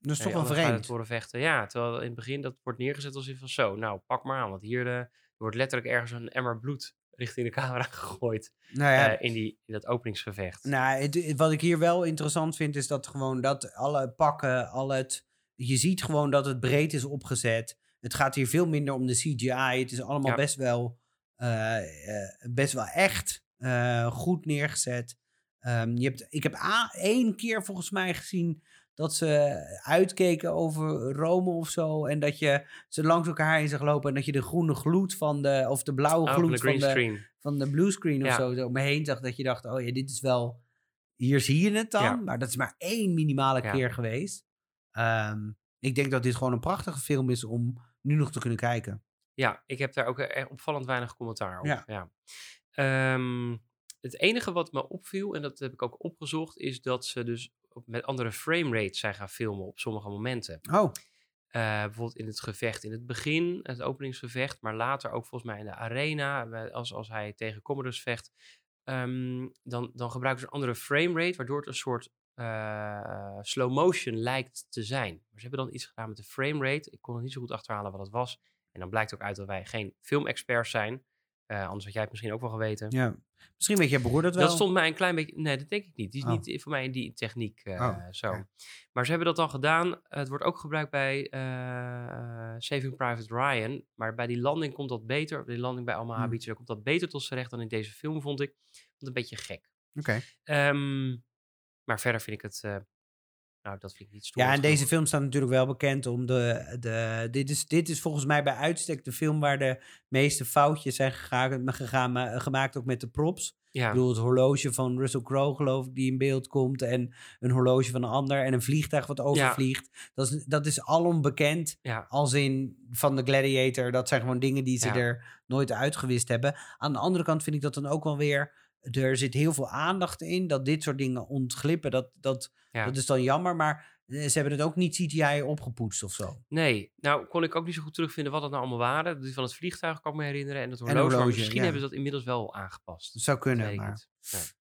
dat is toch wel vreemd. horen vechten. Ja, terwijl in het begin dat wordt neergezet als if van zo. Nou, pak maar aan. Want hier wordt letterlijk ergens een emmer bloed richting de camera gegooid. Nou ja, in, die, in dat openingsgevecht. Nou, het- het- wat ik hier wel interessant vind, is dat gewoon dat alle pakken, al het. Je ziet gewoon dat het breed is opgezet. Het gaat hier veel minder om de CGI. Het is allemaal Ja. best wel. Eh, eh, best wel echt eh, goed neergezet. Ehm, je hebt, ik heb één keer volgens mij gezien dat ze uitkeken over Rome of zo. En dat je ze langs elkaar heen zag lopen. En dat je de groene gloed van de. of de blauwe Oh, van de gloed van de, screen. van de bluescreen of Ja. zo, zo om me heen zag, dat je dacht, oh ja, dit is wel, hier zie je het dan, Ja. maar dat is maar één minimale Ja. keer geweest. Ehm, ik denk dat dit gewoon een prachtige film is om nu nog te kunnen kijken. Ja, ik heb daar ook eh, opvallend weinig commentaar op. Ja. Ja. Ehm, het enige wat me opviel, en dat heb ik ook opgezocht, is dat ze dus met andere frame rates zijn gaan filmen op sommige momenten. Oh, Eh, bijvoorbeeld in het gevecht in het begin, het openingsgevecht, maar later ook volgens mij in de arena, als, als hij tegen Commodus vecht, ehm, dan, dan gebruiken ze een andere framerate, waardoor het een soort eh, slow motion lijkt te zijn. Maar ze hebben dan iets gedaan met de framerate. Ik kon het niet zo goed achterhalen wat het was. En dan blijkt ook uit dat wij geen filmexperts zijn. Eh, anders had jij het misschien ook wel geweten. Ja. Misschien weet je broer dat wel. Dat stond mij een klein beetje. Nee, dat denk ik niet. Die is Oh. niet voor mij in die techniek eh, Oh, zo. Maar ze hebben dat dan gedaan. Het wordt ook gebruikt bij eh, Saving Private Ryan. Maar bij die landing komt dat beter. Bij die landing bij Omaha Hmm. Beach, daar komt dat beter tot z'n recht dan in deze film, vond ik. Vond een beetje gek. Oké. Ehm, maar verder vind ik het. Eh, nou, dat vind ik niet stoer. Ja, en deze film staat natuurlijk wel bekend om de... de dit, is, dit is volgens mij bij uitstek de film waar de meeste foutjes zijn gegaan, gegaan, ma- gemaakt, ook met de props. Ja, Ik bedoel, het horloge van Russell Crowe, geloof ik, die in beeld komt. En een horloge van een ander. En een vliegtuig wat overvliegt. Dat, is, dat is alom bekend. ja, Als in van de Gladiator. Dat zijn gewoon dingen die ze er nooit uitgewist hebben. Aan de andere kant vind ik dat dan ook wel weer... Er zit heel veel aandacht in dat dit soort dingen ontglippen. Dat, dat, ja. dat is dan jammer, maar eh, ze hebben het ook niet CGI opgepoetst of zo. Nee, nou kon ik ook niet zo goed terugvinden wat het nou allemaal waren. Die van het vliegtuig kan ik me herinneren. En het een horloge. maar horloge, misschien ja. hebben ze dat inmiddels wel aangepast. Dat zou Dat kunnen, maar... niet.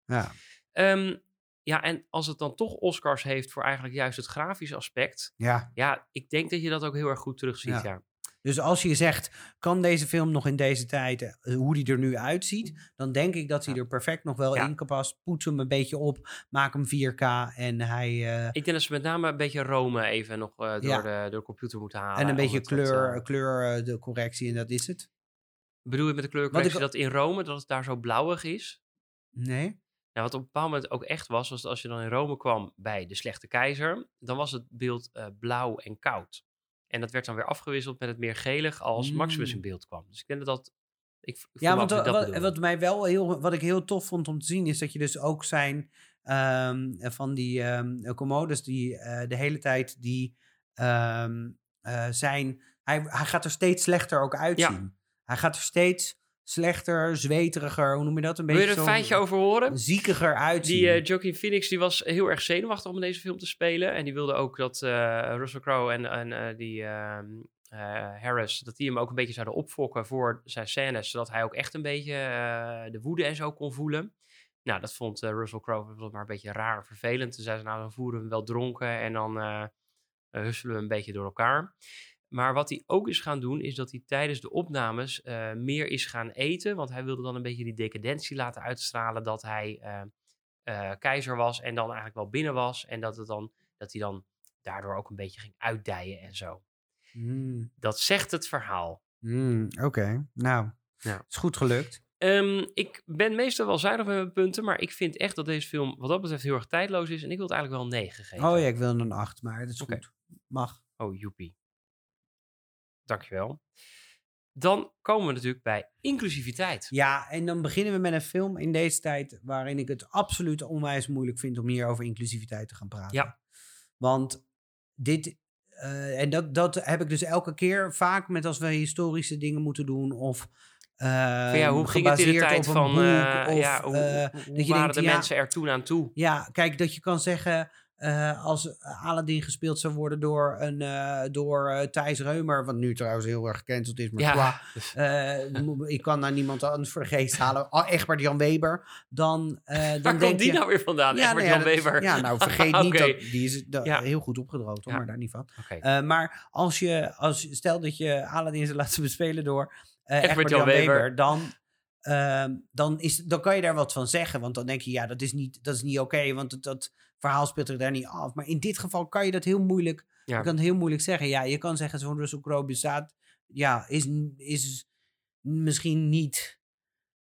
Ja. Ehm, ja, en als het dan toch Oscars heeft voor eigenlijk juist het grafische aspect. ja. Ja, ik denk dat je dat ook heel erg goed terugziet. Ja. Ja. Dus als je zegt, kan deze film nog in deze tijd, eh, hoe die er nu uitziet, dan denk ik dat hij er perfect nog wel in kan passen. Poets hem een beetje op, maak hem 4K en hij... eh, Ik denk dat ze met name een beetje Rome even nog eh, door, de, door de computer moeten halen. en een beetje kleur, kleur de correctie en dat is het. bedoel je met de kleurcorrectie dat in Rome dat het daar zo blauwig is? Nee? Nou, wat op een bepaald moment ook echt was, was dat als je dan in Rome kwam bij de slechte keizer, dan was het beeld blauw en koud. En dat werd dan weer afgewisseld met het meer gelig als Maximus in Mm. beeld kwam. Dus ik denk dat dat... Ik, Ja, want dat wat, wat mij wel heel, wat ik heel tof vond om te zien, is dat je dus ook zijn ehm, van die ehm commodes die eh, de hele tijd die ehm, eh, zijn. Hij, hij gaat er steeds slechter ook uitzien. Hij gaat er steeds slechter, zweteriger, hoe noem je dat? Een Wil je beetje er een feitje over horen? ziekiger uitzien. Die eh Joaquin Phoenix die was heel erg zenuwachtig om in deze film te spelen. En die wilde ook dat eh, Russell Crowe en, en eh, die ehm, eh, Harris... dat die hem ook een beetje zouden opfokken voor zijn scènes. Zodat hij ook echt een beetje de woede en zo kon voelen. Nou, dat vond Russell Crowe maar een beetje raar en vervelend. Toen zei ze, nou, dan voeren we hem wel dronken en dan husselen we een beetje door elkaar. Maar wat hij ook is gaan doen, is dat hij tijdens de opnames eh, meer is gaan eten. Want hij wilde dan een beetje die decadentie laten uitstralen dat hij eh, eh, keizer was en dan eigenlijk wel binnen was. En dat, het dan, dat hij dan daardoor ook een beetje ging uitdijen en zo. Hmm, Dat zegt het verhaal. hmm, Oké, nou, Ja. is goed gelukt. Ehm, ik ben meestal wel zuinig met mijn punten, maar ik vind echt dat deze film wat dat betreft heel erg tijdloos is. En ik wil het eigenlijk wel een 9 geven. Oh ja, ik wil een 8, maar dat is goed. Mag. Oh, joepie. Dankjewel. Dan komen we natuurlijk bij inclusiviteit. Ja, en dan beginnen we met een film in deze tijd waarin ik het absoluut onwijs moeilijk vind om hier over inclusiviteit te gaan praten. Ja. Want dit, eh, en dat, dat heb ik dus elke keer vaak met als we historische dingen moeten doen of Van ja, ehm, hoe ging het in de gebaseerd tijd van... boek, eh, of, ja, hoe, eh, hoe- hoe dat je waren denkt, de ja, mensen er toen aan toe? Ja, kijk, dat je kan zeggen, eh, als Aladdin gespeeld zou worden door, een, eh, door eh, Thijs Reumer, wat nu trouwens heel erg gecanceld is, maar Ja, qua, ik kan daar niemand anders voor de geest halen, oh, Egbert Jan Weber, dan, dan waar komt die je... nou weer vandaan? Ja, Egbert nou ja, Jan dat- Weber. Ja, nou vergeet niet dat die is Ja. heel goed opgedroogd, hoor, maar daar niet van. Maar als je, als, stel dat je Aladdin zou laten bespelen door Egbert Egbert Jan Jan Weber, Weber. dan, ehm, dan, is, dan kan je daar wat van zeggen. Want dan denk je, ja, dat is niet, dat is niet oké, want dat verhaal speelt er daar niet af. Maar in dit geval kan je dat heel moeilijk, Ja. je kan het heel moeilijk zeggen. Ja, je kan zeggen, zo'n Russell Crowe bestaat, ja, is, is misschien niet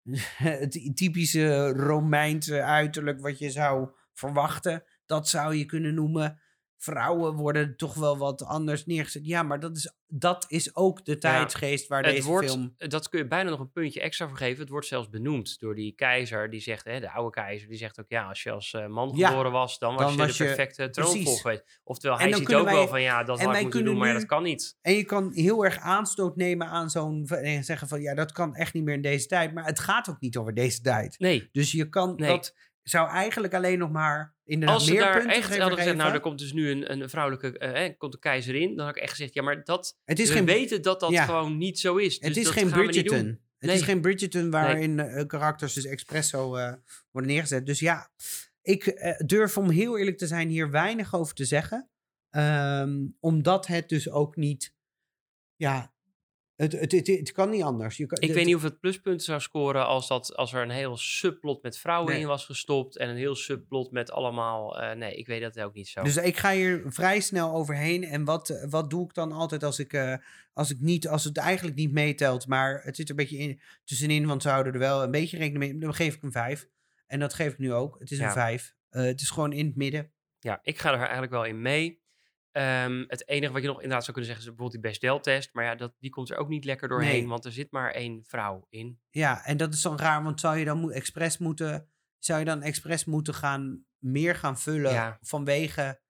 het typische Romeinse uiterlijk wat je zou verwachten. Dat zou je kunnen noemen. Vrouwen worden toch wel wat anders neergezet. Ja, maar dat is, dat is ook de tijdsgeest waar Het deze wordt, film... dat kun je bijna nog een puntje extra voor geven. Het wordt zelfs benoemd door die keizer. Die zegt, hè, de oude keizer, die zegt ook... ja, als je als eh, man Ja, geboren was, dan was je was de perfecte troonvolger. Oftewel, hij ziet ook wel van... ja, dat had ik moeten doen, maar ja, dat kan niet. En je kan heel erg aanstoot nemen aan zo'n... en zeggen van, ja, dat kan echt niet meer in deze tijd. Maar het gaat ook niet over deze tijd. Nee, Dus je kan Nee. dat... zou eigenlijk alleen nog maar inderdaad Als ze daar echt hadden gezegd, nou, er komt dus nu een, een vrouwelijke, eh, komt een keizer in, dan had ik echt gezegd, ja, maar dat, het is we geen, weten dat dat ja. gewoon niet zo is. Dus het is dat geen. Bridgerton. Het Nee. is geen Bridgerton waarin eh, karakters dus expres zo eh, worden neergezet. Dus ja, ik durf om heel eerlijk te zijn hier weinig over te zeggen. Ehm, omdat het dus ook niet... Ja, het, het, het, het kan niet anders. Je kan, Ik weet niet of het pluspunten zou scoren als, dat, als er een heel subplot met vrouwen Nee. in was gestopt en een heel subplot met allemaal... eh, nee, ik weet dat ook niet zo. Dus ik ga hier vrij snel overheen. En wat, eh, wat doe ik dan altijd als ik, eh, als ik niet, als het eigenlijk niet meetelt, maar het zit er een beetje in, tussenin, want ze houden er wel een beetje rekening mee. Dan geef ik een vijf. En dat geef ik nu ook. Het is Ja. een vijf. Het is gewoon in het midden. Ja, ik ga er eigenlijk wel in mee. Ehm, het enige wat je nog inderdaad zou kunnen zeggen is bijvoorbeeld die Bechdel-test. Maar ja, dat, die komt er ook niet lekker doorheen, Nee. want er zit maar één vrouw in. Ja, en dat is dan raar, want zou je dan expres moeten, zou je dan expres moeten gaan, meer gaan vullen Ja. vanwege,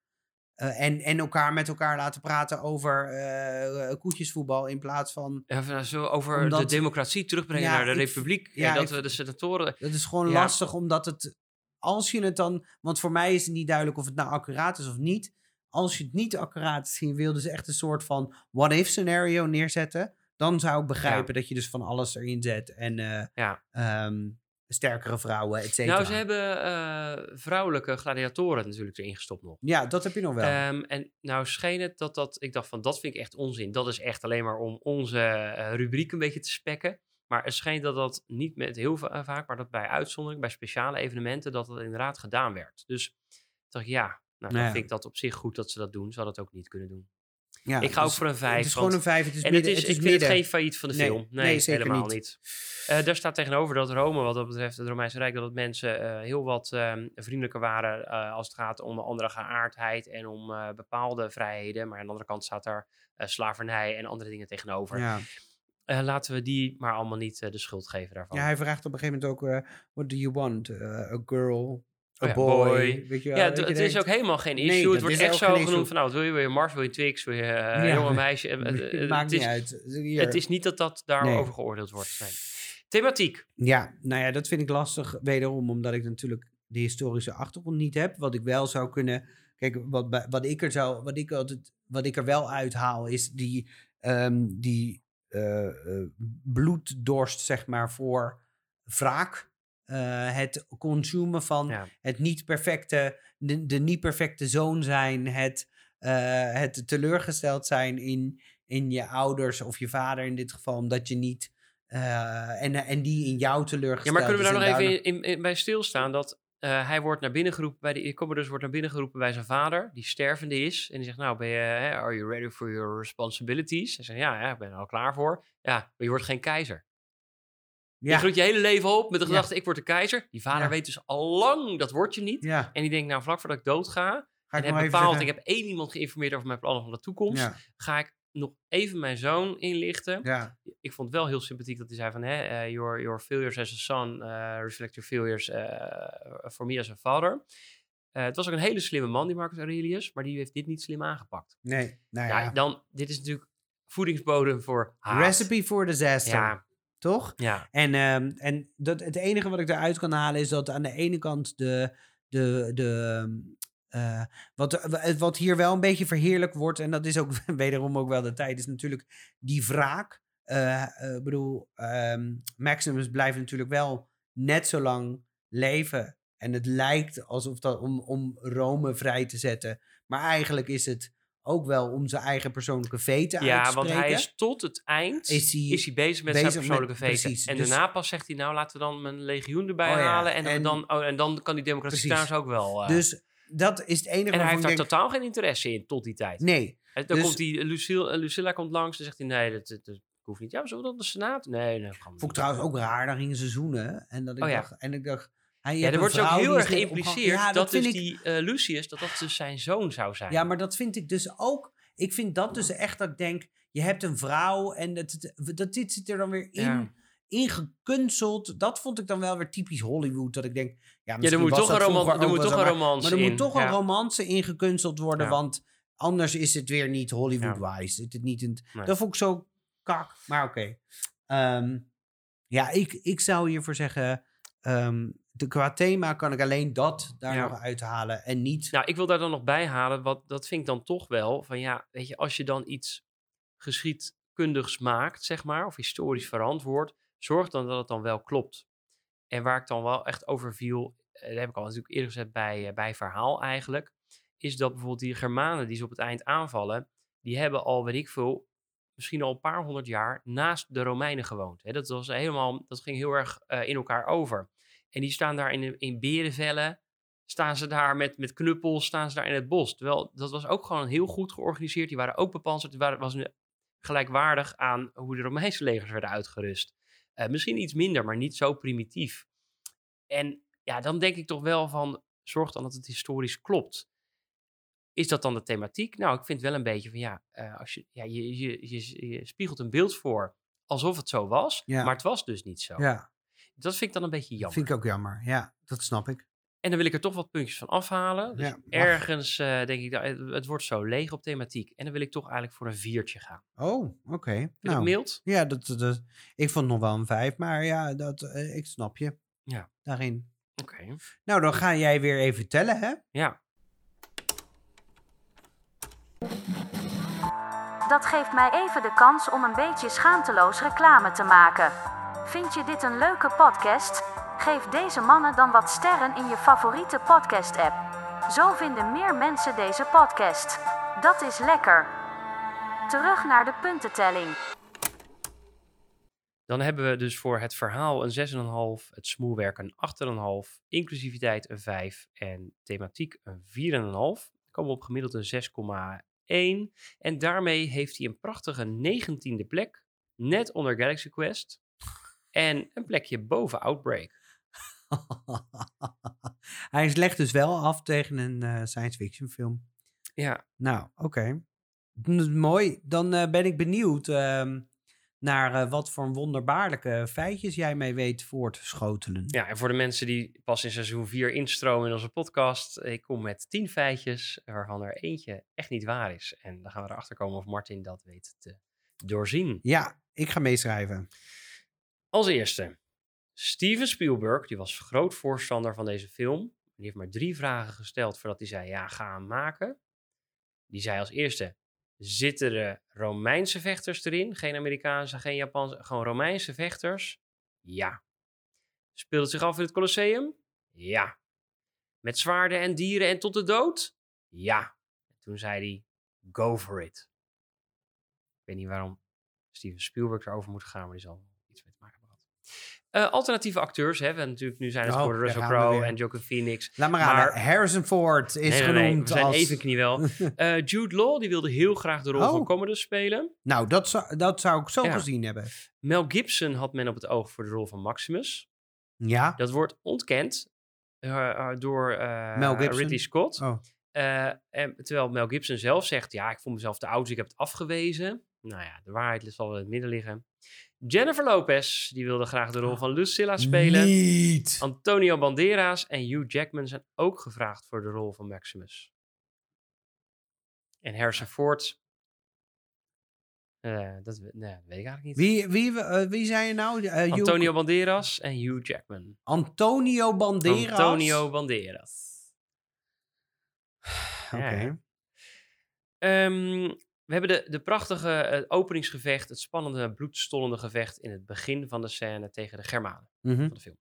eh, en, en elkaar met elkaar laten praten over eh, eh, koetjesvoetbal in plaats van Ja, zo over Omdat- de democratie terugbrengen Ja, naar de ik- republiek. ja, en dat ik- we de senatoren... Dat is gewoon lastig, omdat het. Als je het dan. Want voor mij is het niet duidelijk of het nou accuraat is of niet. Als je het niet accuraat is, en je wil dus echt een soort van what-if scenario neerzetten. Dan zou ik begrijpen dat je dus van alles erin zet. En eh, Ja. ehm, sterkere vrouwen, et cetera. Nou, ze hebben eh, vrouwelijke gladiatoren natuurlijk erin gestopt nog. Ja, dat heb je nog wel. Ehm, en nou scheen het dat dat... Ik dacht van, dat vind ik echt onzin. Dat is echt alleen maar om onze eh, rubriek een beetje te spekken. Maar het scheen dat dat niet met heel va- vaak, maar dat bij uitzondering, bij speciale evenementen, dat dat inderdaad gedaan werd. Dus dacht ik, ja, nou, dan Nou ja. vind ik dat op zich goed dat ze dat doen. Ze hadden het ook niet kunnen doen. ja, ik ga ook voor een vijf. Het is gewoon een vijf. Het is en midden. het is, het is ik vind het midden. geen failliet van de Nee, film. Nee, helemaal niet. niet. Eh, daar staat tegenover dat Rome, wat dat betreft, het Romeinse Rijk, dat het mensen eh, heel wat ehm, vriendelijker waren eh, als het gaat om andere geaardheid en om bepaalde vrijheden. Maar aan de andere kant staat daar slavernij en andere dingen tegenover. Ja. Laten we die maar allemaal niet de schuld geven daarvan. ja, hij vraagt op een gegeven moment ook: What do you want? A girl? A Oh ja, boy? boy. Weet je wel, Ja, het, je het is ook helemaal geen issue. het wordt echt zo genoemd van, nou, wat wil je, wil je Mars, wil je Twix, wil je Ja. jonge meisje. Eh, eh, Het maakt het, niet is, uit. Hier. het is niet dat dat daarover Nee. geoordeeld wordt. Nee. Thematiek. Ja, nou ja, dat vind ik lastig. Wederom omdat ik natuurlijk de historische achtergrond niet heb. Wat ik wel zou kunnen. Kijk, wat, wat ik er zou. Wat ik, altijd, wat ik er wel uithaal is die. ehm, die eh, bloeddorst, zeg maar, voor wraak. Eh, het consumen van Ja. het niet perfecte. De, de niet perfecte zoon zijn. Het, eh, het teleurgesteld zijn in, in je ouders of je vader in dit geval. Omdat je niet. eh, en, en die in jou Ja, teleurgesteld maar kunnen we daar nog even daardoor- in, in- bij stilstaan dat hij wordt naar binnen geroepen bij de Commodus wordt naar binnen geroepen bij zijn vader, die stervende is. En die zegt, nou, ben je, are you ready for your responsibilities? Hij zegt, ja, ja, ik ben er al klaar voor. Ja, maar je wordt geen keizer. Je groeit je hele leven op met de gedachte, ik word de keizer. Die vader weet dus al lang, dat word je niet. En die denkt, nou, vlak voordat ik dood ga, Ga en ik heb bepaald, ik heb één iemand geïnformeerd over mijn plannen van de toekomst, ga ik nog even mijn zoon inlichten. ja, ik vond het wel heel sympathiek dat hij zei van, hè, eh, your, your failures as a son eh, reflect your failures eh, for me as a father. Het was ook een hele slimme man, die Marcus Aurelius, maar die heeft dit niet slim aangepakt. nee, nou Ja, ja. dan, dit is natuurlijk voedingsbodem voor haat. Recipe for disaster, Ja, toch? ja, En, ehm, en dat, het enige wat ik eruit kan halen is dat aan de ene kant de. de, de eh, wat, wat hier wel een beetje verheerlijk wordt, en dat is ook wederom ook wel de tijd, is natuurlijk die wraak. Eh, eh, Ik bedoel, ehm, Maximus blijft natuurlijk wel net zo lang leven. En het lijkt alsof dat om, om Rome vrij te zetten. Maar eigenlijk is het ook wel om zijn eigen persoonlijke veten uit ja te want hij spreken. is tot het eind Is hij- is hij bezig met bezig zijn met- persoonlijke veten. precies, en dus- daarna pas zegt hij, nou laten we dan mijn legioen erbij Oh ja, halen. En, en- dan, oh, en dan kan die democratie Precies. ook wel. eh, Dus dat is het enige en hij heeft daar denk, totaal geen interesse in tot die tijd. Nee, En dan Dus- komt die Lucille, eh, Lucilla komt langs en zegt hij, nee, dat, dat, dat hoeft niet. Ja, zullen we dan de Senaat? Nee, nee. Vond ik trouwens ook raar. Dan gingen ze zoenen. En, dat ik Oh ja. en ik dacht... Hij Ja, er wordt ook heel erg geïmpliceerd. Ja, dat, dus ik- die eh, Lucius, dat dat dus zijn zoon zou zijn. Ja, maar dat vind ik dus ook... Ik vind dat dus echt dat ik denk... Je hebt een vrouw en dat, dat, dat dit zit er dan weer in... Ja. Ingekunsteld. Dat vond ik dan wel weer typisch Hollywood. Dat ik denk... Ja, ja, er moet toch, een, dat roman, er moet toch een romance Maar er in. moet toch een romance ingekunsteld worden. Want anders is het weer niet Hollywood-wise. Het niet Nee. Dat vond ik zo kak. Maar oké. Ehm, ja, ik, ik zou hiervoor zeggen... ehm, de, qua thema kan ik alleen dat daar Ja. nog uithalen. En niet... Nou, ik wil daar dan nog bij halen, wat, dat vind ik dan toch wel, van ja, weet je, als je dan iets geschiedkundigs maakt, zeg maar, of historisch verantwoord, zorg dan dat het dan wel klopt. En waar ik dan wel echt over viel, eh, dat heb ik al natuurlijk eerder gezet bij, eh, bij verhaal eigenlijk, is dat bijvoorbeeld die Germanen die ze op het eind aanvallen, die hebben al, weet ik veel, misschien al een paar honderd jaar naast de Romeinen gewoond. Dat, was helemaal, dat ging heel erg eh, in elkaar over. En die staan daar in, in berenvellen, staan ze daar met, met knuppels, staan ze daar in het bos. Terwijl dat was ook gewoon heel goed georganiseerd. Die waren ook bepanserd. Die waren, was een- gelijkwaardig aan hoe de Romeinse legers werden uitgerust. Eh, misschien iets minder, maar niet zo primitief. En ja, dan denk ik toch wel van, zorg dan dat het historisch klopt. Is dat dan de thematiek? Nou, ik vind wel een beetje van ja, eh, als je, ja je, je, je, je spiegelt een beeld voor alsof het zo was, Ja. maar het was dus niet zo. Ja, Dat vind ik dan een beetje jammer. vind ik ook jammer. Ja, dat snap ik. En dan wil ik er toch wat puntjes van afhalen. Dus Ja, ergens eh, denk ik, dat het, wordt zo leeg op thematiek. En dan wil ik toch eigenlijk voor een viertje gaan. Oh, oké. Nou, mild? ja, dat, dat, ik vond het nog wel een vijf, maar ja, dat, eh, ik snap je. Ja. Daarin. Oké. Nou, dan ga jij weer even tellen, hè? Ja. Dat geeft mij even de kans om een beetje schaamteloos reclame te maken. Vind je dit een leuke podcast? Geef deze mannen dan wat sterren in je favoriete podcast-app. Zo vinden meer mensen deze podcast. Dat is lekker. Terug naar de puntentelling. Dan hebben we dus voor het verhaal een 6,5, het smoelwerk een 8,5, inclusiviteit een 5 en thematiek een 4,5. Dan komen we op gemiddeld een 6,1. En daarmee heeft hij een prachtige 19e plek, net onder Galaxy Quest. En een plekje boven Outbreak. Hij legt dus wel af tegen een eh, science fiction film. Ja, Nou, oké. Mooi. Dan eh, ben ik benieuwd ehm, naar eh, wat voor wonderbaarlijke feitjes jij mee weet voor te schotelen. Ja, en voor de mensen die pas in seizoen 4 instromen in onze podcast, ik kom met 10 feitjes, waarvan er eentje echt niet waar is. En dan gaan we erachter komen of Martin dat weet te doorzien. Ja, ik ga meeschrijven. Als eerste, Steven Spielberg, die was groot voorstander van deze film. Die heeft maar drie vragen gesteld voordat hij zei, ja, ga hem maken. Die zei als eerste, zitten er Romeinse vechters erin? Geen Amerikaanse, geen Japanse, gewoon Romeinse vechters? Ja. Speelt het zich af in het Colosseum? Ja. Met zwaarden en dieren en tot de dood? Ja. En toen zei hij, go for it. Ik weet niet waarom Steven Spielberg erover moet gaan, maar die zal iets mee te maken hebben Eh, alternatieve acteurs, hè. We hebben natuurlijk nu zijn het Oh, geworden daar Russell Crowe en Joaquin Phoenix. Laat maar, Maar- aan. Harrison Ford is Nee, nee, nee, genoemd we zijn als... even kniewel. Eh, Jude Law, die wilde heel graag de rol van Oh. Commodus spelen. Nou, dat zou, dat zou ik zo Ja. gezien hebben. Mel Gibson had men op het oog voor de rol van Maximus. Ja? Dat wordt ontkend eh, door Mel Gibson? Ridley Scott. Oh. En, terwijl Mel Gibson zelf zegt, ja, ik vond mezelf te oud, dus ik heb het afgewezen. Nou ja, de waarheid zal in het midden liggen. Jennifer Lopez, die wilde graag de rol van Lucilla spelen. Niet. Antonio Banderas en Hugh Jackman zijn ook gevraagd voor de rol van Maximus. En Harrison Ford, eh, dat nee, weet ik eigenlijk niet. Wie, wie, eh, wie zijn je nou? Eh, Hugh- Antonio Banderas en Hugh Jackman. Antonio Banderas. Antonio Banderas. Oké. Ja. Ehm, we hebben de, de prachtige openingsgevecht, het spannende, bloedstollende gevecht in het begin van de scène tegen de Germanen Mhm. van de film.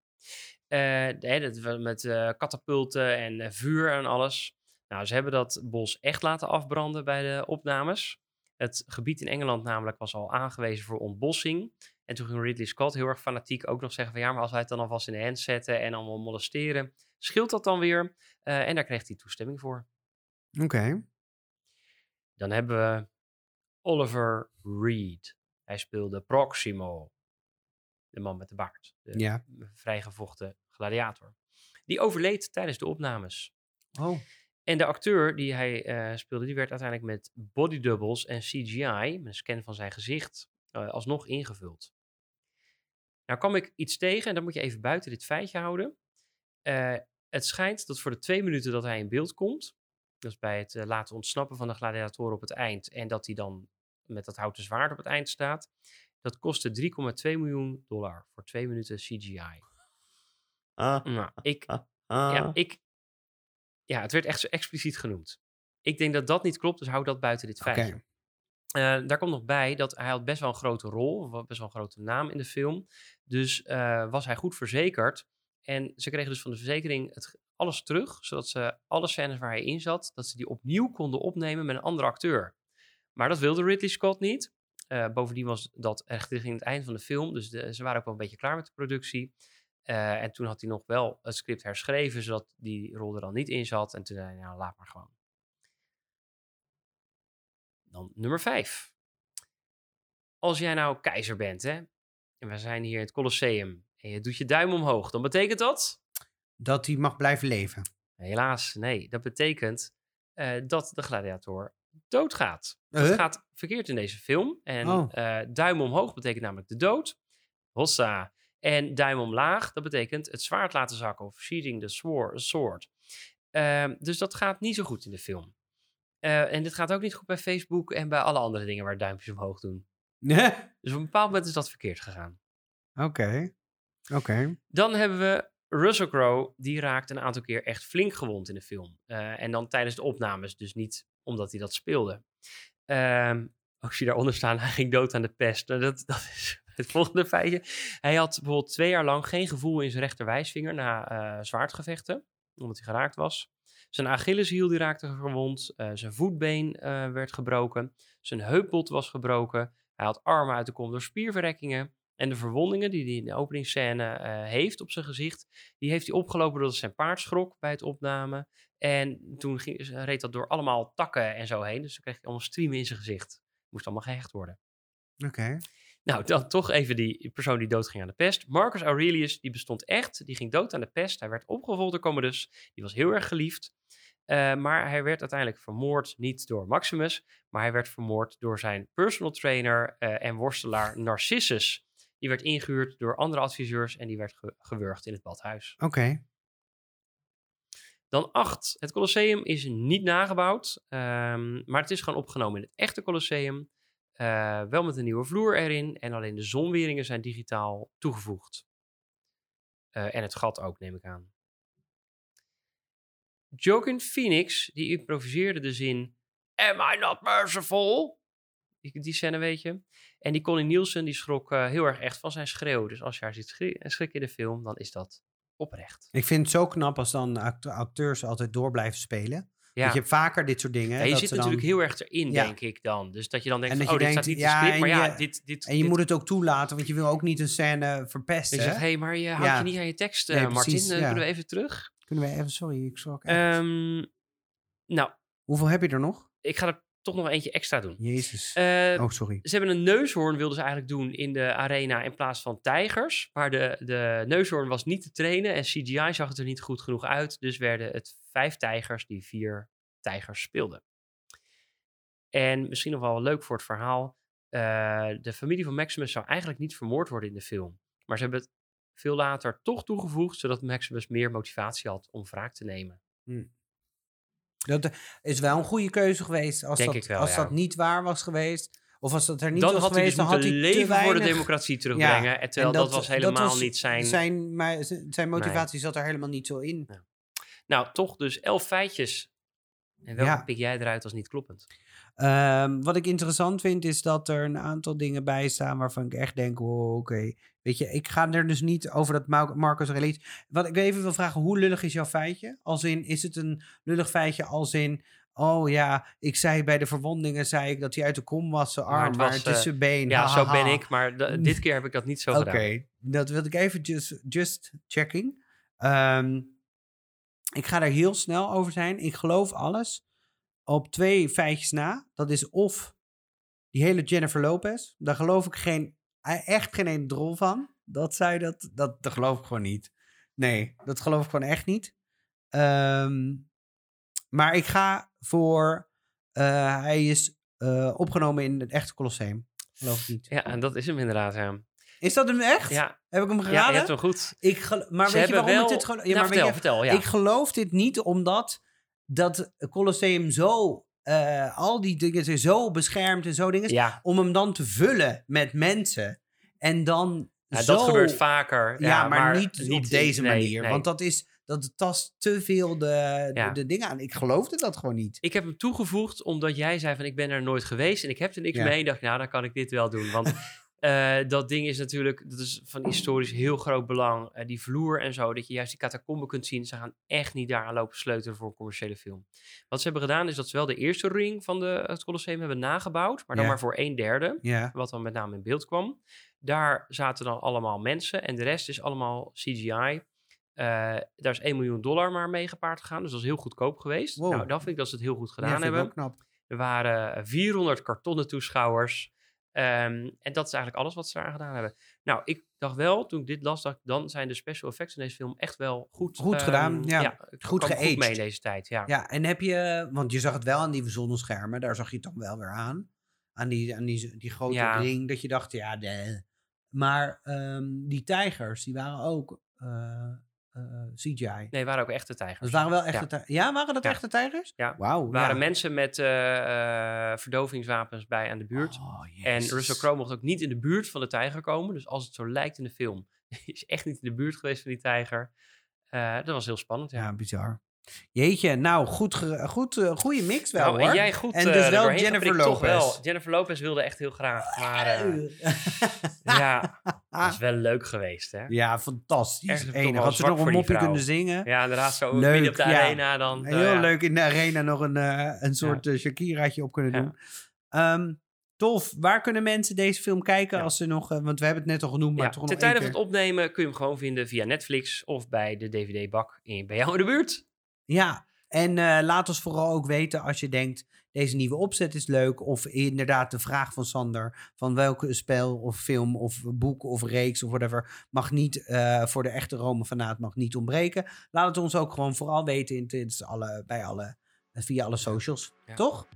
Eh, de- hè, dat we met eh, katapulten en eh, vuur en alles. Nou, ze hebben dat bos echt laten afbranden bij de opnames. Het gebied in Engeland namelijk was al aangewezen voor ontbossing. En toen ging Ridley Scott heel erg fanatiek ook nog zeggen van ja, maar als wij het dan alvast in de hand zetten en allemaal molesteren, scheelt dat dan weer? En daar kreeg hij toestemming voor. Oké. Dan hebben we Oliver Reed. Hij speelde Proximo. De man met de baard. De Ja. vrijgevochten gladiator. Die overleed tijdens de opnames. Oh. En de acteur die hij eh, speelde, die werd uiteindelijk met body doubles en CGI, met een scan van zijn gezicht, eh, alsnog ingevuld. Nou kwam ik iets tegen, en dat moet je even buiten dit feitje houden. Eh, het schijnt dat voor de twee minuten dat hij in beeld komt, dus bij het eh, laten ontsnappen van de gladiatoren op het eind, en dat hij dan met dat houten zwaard op het eind staat, dat kostte 3,2 miljoen dollar voor twee minuten CGI. Ah, Nou, ik, ah. ja, ik, ja, het werd echt zo expliciet genoemd. Ik denk dat dat niet klopt, dus hou dat buiten dit Oké. feitje. Eh, daar komt nog bij dat hij had best wel een grote rol, best wel een grote naam in de film. Dus eh, was hij goed verzekerd. En ze kregen dus van de verzekering het, alles terug, zodat ze alle scènes waar hij in zat, dat ze die opnieuw konden opnemen met een andere acteur. Maar dat wilde Ridley Scott niet. Eh, bovendien was dat echt richting het eind van de film, dus ze waren ook wel een beetje klaar met de productie. Eh, en toen had hij nog wel het script herschreven, zodat die rol er dan niet in zat. En toen zei hij, nou, laat maar gewoon. Dan nummer vijf. Als jij nou keizer bent, hè, en we zijn hier in het Colosseum, en je doet je duim omhoog, dan betekent dat? Dat hij mag blijven leven. Helaas, nee. Dat betekent eh, dat de gladiator doodgaat. Huh? Dat gaat verkeerd in deze film. En Oh. eh, duim omhoog betekent namelijk de dood. Hossa. En duim omlaag, dat betekent het zwaard laten zakken. Of sheathing the sword. sword. Ehm, dus dat gaat niet zo goed in de film. Eh, en dit gaat ook niet goed bij Facebook en bij alle andere dingen waar duimpjes omhoog doen. Dus op een bepaald moment is dat verkeerd gegaan. Oké. Oké. Dan hebben we Russell Crowe, die raakt een aantal keer echt flink gewond in de film. Eh, en dan tijdens de opnames, dus niet omdat hij dat speelde. Ehm ook zie daaronder staan, hij ging dood aan de pest. Nou, dat, dat is het volgende feitje. Hij had bijvoorbeeld twee jaar lang geen gevoel in zijn rechterwijsvinger na eh, zwaardgevechten, omdat hij geraakt was. Zijn Achilleshiel die raakte gewond, eh, zijn voetbeen werd gebroken, zijn heupbot was gebroken. Hij had armen uit de kom door spierverrekkingen. En de verwondingen die hij in de openingsscène eh, heeft op zijn gezicht, die heeft hij opgelopen doordat zijn paard schrok bij het opname. En toen ging, reed dat door allemaal takken en zo heen. Dus toen kreeg hij allemaal streamen in zijn gezicht. Moest allemaal gehecht worden. Oké. Nou, dan toch even die persoon die doodging aan de pest. Marcus Aurelius, die bestond echt. Die ging dood aan de pest. Hij werd opgevolgd door Commodus. Die was heel erg geliefd. Eh, maar hij werd uiteindelijk vermoord, niet door Maximus, maar hij werd vermoord door zijn personal trainer eh, en worstelaar Narcissus. Die werd ingehuurd door andere adviseurs en die werd ge- gewurgd in het badhuis. Oké. Dan 8. Het Colosseum is niet nagebouwd, ehm, maar het is gewoon opgenomen in het echte Colosseum. Eh, wel met een nieuwe vloer erin en alleen de zonweringen zijn digitaal toegevoegd. Eh, en het gat ook, neem ik aan. Joaquin Phoenix, die improviseerde de zin Am I not merciful? Die, die scène weet je. En die Connie Nielsen, die schrok eh, heel erg echt van zijn schreeuw. Dus als je haar ziet schri- schrikken in de film, dan is dat oprecht. Ik vind het zo knap als dan act- acteurs altijd door blijven spelen. Ja. Want je hebt vaker dit soort dingen. Ja, je dat zit dan- natuurlijk heel erg erin, Ja. denk ik dan. Dus dat je dan denkt, van, oh, dit denkt, staat niet in ja, de script. Maar en ja, je- dit... dit En je dit- moet het ook toelaten, want je wil ook niet een scène verpesten. Je zegt, hé, hey, maar je houdt Ja. je niet aan je tekst, eh, Nee, Martin. precies, Eh. Kunnen we even terug? Kunnen we even, sorry, ik schrok. Ehm, nou, Hoeveel heb je er nog? ik ga er toch nog eentje extra doen. Jezus. Eh, oh, sorry. Ze hebben een neushoorn, wilden ze eigenlijk doen in de arena in plaats van tijgers. Maar de, de neushoorn was niet te trainen en CGI zag het er niet goed genoeg uit. Dus werden het vijf tijgers die vier tijgers speelden. En misschien nog wel leuk voor het verhaal. eh, de familie van Maximus zou eigenlijk niet vermoord worden in de film. Maar ze hebben het veel later toch toegevoegd, zodat Maximus meer motivatie had om wraak te nemen. Dat eh, is wel een goede keuze geweest. Als, Denk dat, wel, als ja. dat niet waar was geweest. Of als dat er niet dan was had hij geweest, dus dan had hij leven voor de democratie terugbrengen. en terwijl en dat, was helemaal was niet zijn... Zijn, maar zijn motivatie zat er helemaal niet zo in. Nou, toch dus elf feitjes. En welke Ja. pik jij eruit als niet kloppend? Ehm, wat ik interessant vind, is dat er een aantal dingen bij staan waarvan ik echt denk, oh, oké. Weet je, ik ga er dus niet over dat Mar- Marcus Aurelius... Wat ik even wil vragen, hoe lullig is jouw feitje? Als in, is het een lullig feitje als in... Oh ja, ik zei bij de verwondingen zei ik dat hij uit de kom was, zijn arm, maar het is eh, zijn been. Ja, zo ben ik, maar dit keer heb ik dat niet zo Oké, gedaan. dat wilde ik even just, just checking. Ehm, ik ga er heel snel over zijn. Ik geloof alles op twee feitjes na. Dat is of die hele Jennifer Lopez. Daar geloof ik geen, eh, echt geen ene drol van. Dat zei dat, dat, dat geloof ik gewoon niet. Nee, dat geloof ik gewoon echt niet. Ehm, maar ik ga voor, eh, hij is eh, opgenomen in het echte Colosseum. Geloof ik niet. Ja, en dat is hem inderdaad, ja. Is dat hem echt? Ja, Heb ik hem ja geraden? je hebt hem goed. Ik maar Ze weet je waarom wel... ik dit geloof? Nou, vertel, vertel, ja. Ik geloof dit niet omdat dat Colosseum zo... eh, al die dingen zijn zo beschermd en zo dingen... ja, Om hem dan te vullen met mensen. En dan Ja, zo... dat gebeurt vaker. Ja, maar, niet, op niet- deze nee, manier. nee. Want dat is... Dat tast te veel de, de, dingen aan. Ik geloofde dat gewoon niet. Ik heb hem toegevoegd omdat jij zei van ik ben er nooit geweest en ik heb er niks mee. Ik dacht, nou dan kan ik dit wel doen. Want eh, dat ding is natuurlijk, dat is van historisch heel groot belang. Eh, die vloer en zo, dat je juist die catacomben kunt zien. Ze gaan echt niet daar aan lopen sleutelen voor een commerciële film. Wat ze hebben gedaan is dat ze wel de eerste ring van de, het Colosseum hebben nagebouwd. Maar dan Ja. maar voor een derde. Ja. Wat dan met name in beeld kwam. Daar zaten dan allemaal mensen en de rest is allemaal CGI. Eh, daar is 1 miljoen dollar maar mee gepaard gegaan. Dus dat is heel goedkoop geweest. Wow. Nou, dan vind ik dat ze het heel goed Ja, gedaan ik hebben. Er waren 400 kartonnen toeschouwers. Ehm, en dat is eigenlijk alles wat ze eraan gedaan hebben. Nou, ik dacht wel, toen ik dit las, dacht dan zijn de special effects in deze film echt wel goed, Goed ehm, gedaan, ja. Goed geaged. mee deze tijd, ja. Ja, en heb je... Want je zag het wel aan die zonnenschermen. Daar zag je het dan wel weer aan. Aan die, aan die, die grote Ja. ring. Dat je dacht, ja... De. Maar ehm, die tijgers, die waren ook eh, CGI. Nee, waren ook echte tijgers. Waren wel echte Ja. tijgers. Ja, waren dat Ja. echte tijgers? Ja. Wauw. Er waren mensen met eh, eh, verdovingswapens bij aan de buurt. Oh, En. Russell Crowe mocht ook niet in de buurt van de tijger komen. Dus als het zo lijkt in de film, is echt niet in de buurt geweest van die tijger. Eh, dat was heel spannend, ja. Ja, bizar. Jeetje, nou, goed, goed, eh, goede mix wel Nou, hoor. en jij goed En eh, dus wel Jennifer Lopez. Wel. Jennifer Lopez wilde echt heel graag. Maar eh, ja, dat is wel leuk geweest, hè? Ja, fantastisch. Wel Had ze nog een vrouw. kunnen zingen. Ja, inderdaad, zo Leuk, midden op de ja. arena dan. Heel ja. leuk in de arena nog een, een soort eh, Shakiraatje op kunnen Ja. doen. Ehm, tof. Waar kunnen mensen deze film kijken Ja. als ze nog... want we hebben het net al genoemd, maar Ja, toch ten nog één tijde van het opnemen kun je hem gewoon vinden via Netflix of bij de DVD-bak in, bij jou in de buurt. Ja, en eh, laat ons vooral ook weten als je denkt... deze nieuwe opzet is leuk. Of inderdaad de vraag van Sander... van welke spel of film of boek of reeks of whatever... mag niet eh, voor de echte Rome-fanaat mag niet ontbreken. Laat het ons ook gewoon vooral weten in, in alle, bij alle, via alle socials. Ja. Toch?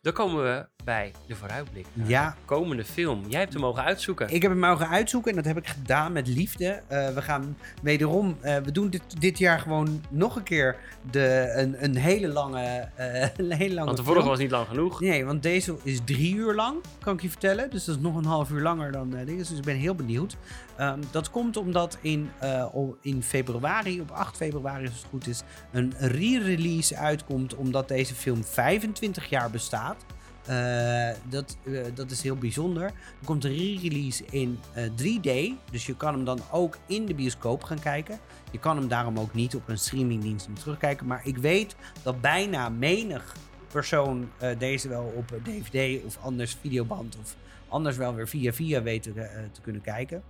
Dan komen we bij de vooruitblik. naar Ja. de Komende film. Jij hebt hem mogen uitzoeken. Ik heb hem mogen uitzoeken en dat heb ik gedaan met liefde. Eh, we gaan wederom, eh, we doen dit, dit jaar gewoon nog een keer de, een, een hele lange, eh, een hele lange Want de vorige film. was niet lang genoeg. Nee, want deze is drie uur lang, kan ik je vertellen. Dus dat is nog een half uur langer dan eh dingen. Dus ik ben heel benieuwd. Ehm, dat komt omdat in, eh, in februari, op 8 februari als het goed is, een re-release uitkomt. Omdat deze film 25 jaar bestaat. Eh, dat, eh, dat is heel bijzonder. Er komt een re-release in eh, 3D. Dus je kan hem dan ook in de bioscoop gaan kijken. Je kan hem daarom ook niet op een streamingdienst terugkijken. Maar ik weet dat bijna menig persoon eh, deze wel op eh, DVD of anders videoband of anders wel weer via via weet te, eh, kunnen kijken.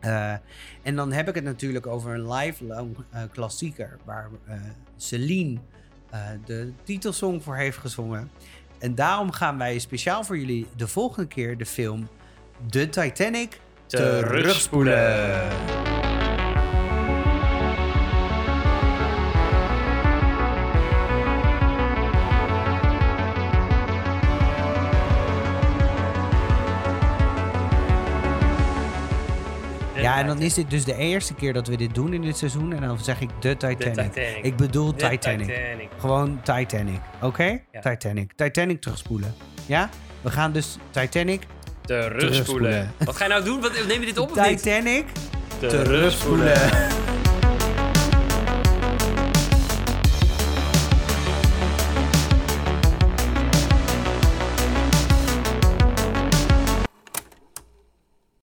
Eh, en dan heb ik het natuurlijk over een lifelong eh, klassieker waar eh, Celine eh, de titelsong voor heeft gezongen. En daarom gaan wij speciaal voor jullie de volgende keer de film The Titanic terugspoelen. Ja, en dan is dit dus de eerste keer dat we dit doen in dit seizoen. En dan zeg ik de Titanic. Titanic. Ik bedoel De Titanic. Titanic. Gewoon Titanic. Oké? Ja. Titanic. Titanic terugspoelen. Ja? We gaan dus Titanic. Terugspoelen. Terugspoelen. Wat ga je nou doen? Wat, neem je dit op of niet? Titanic. Terugspoelen. Terugspoelen.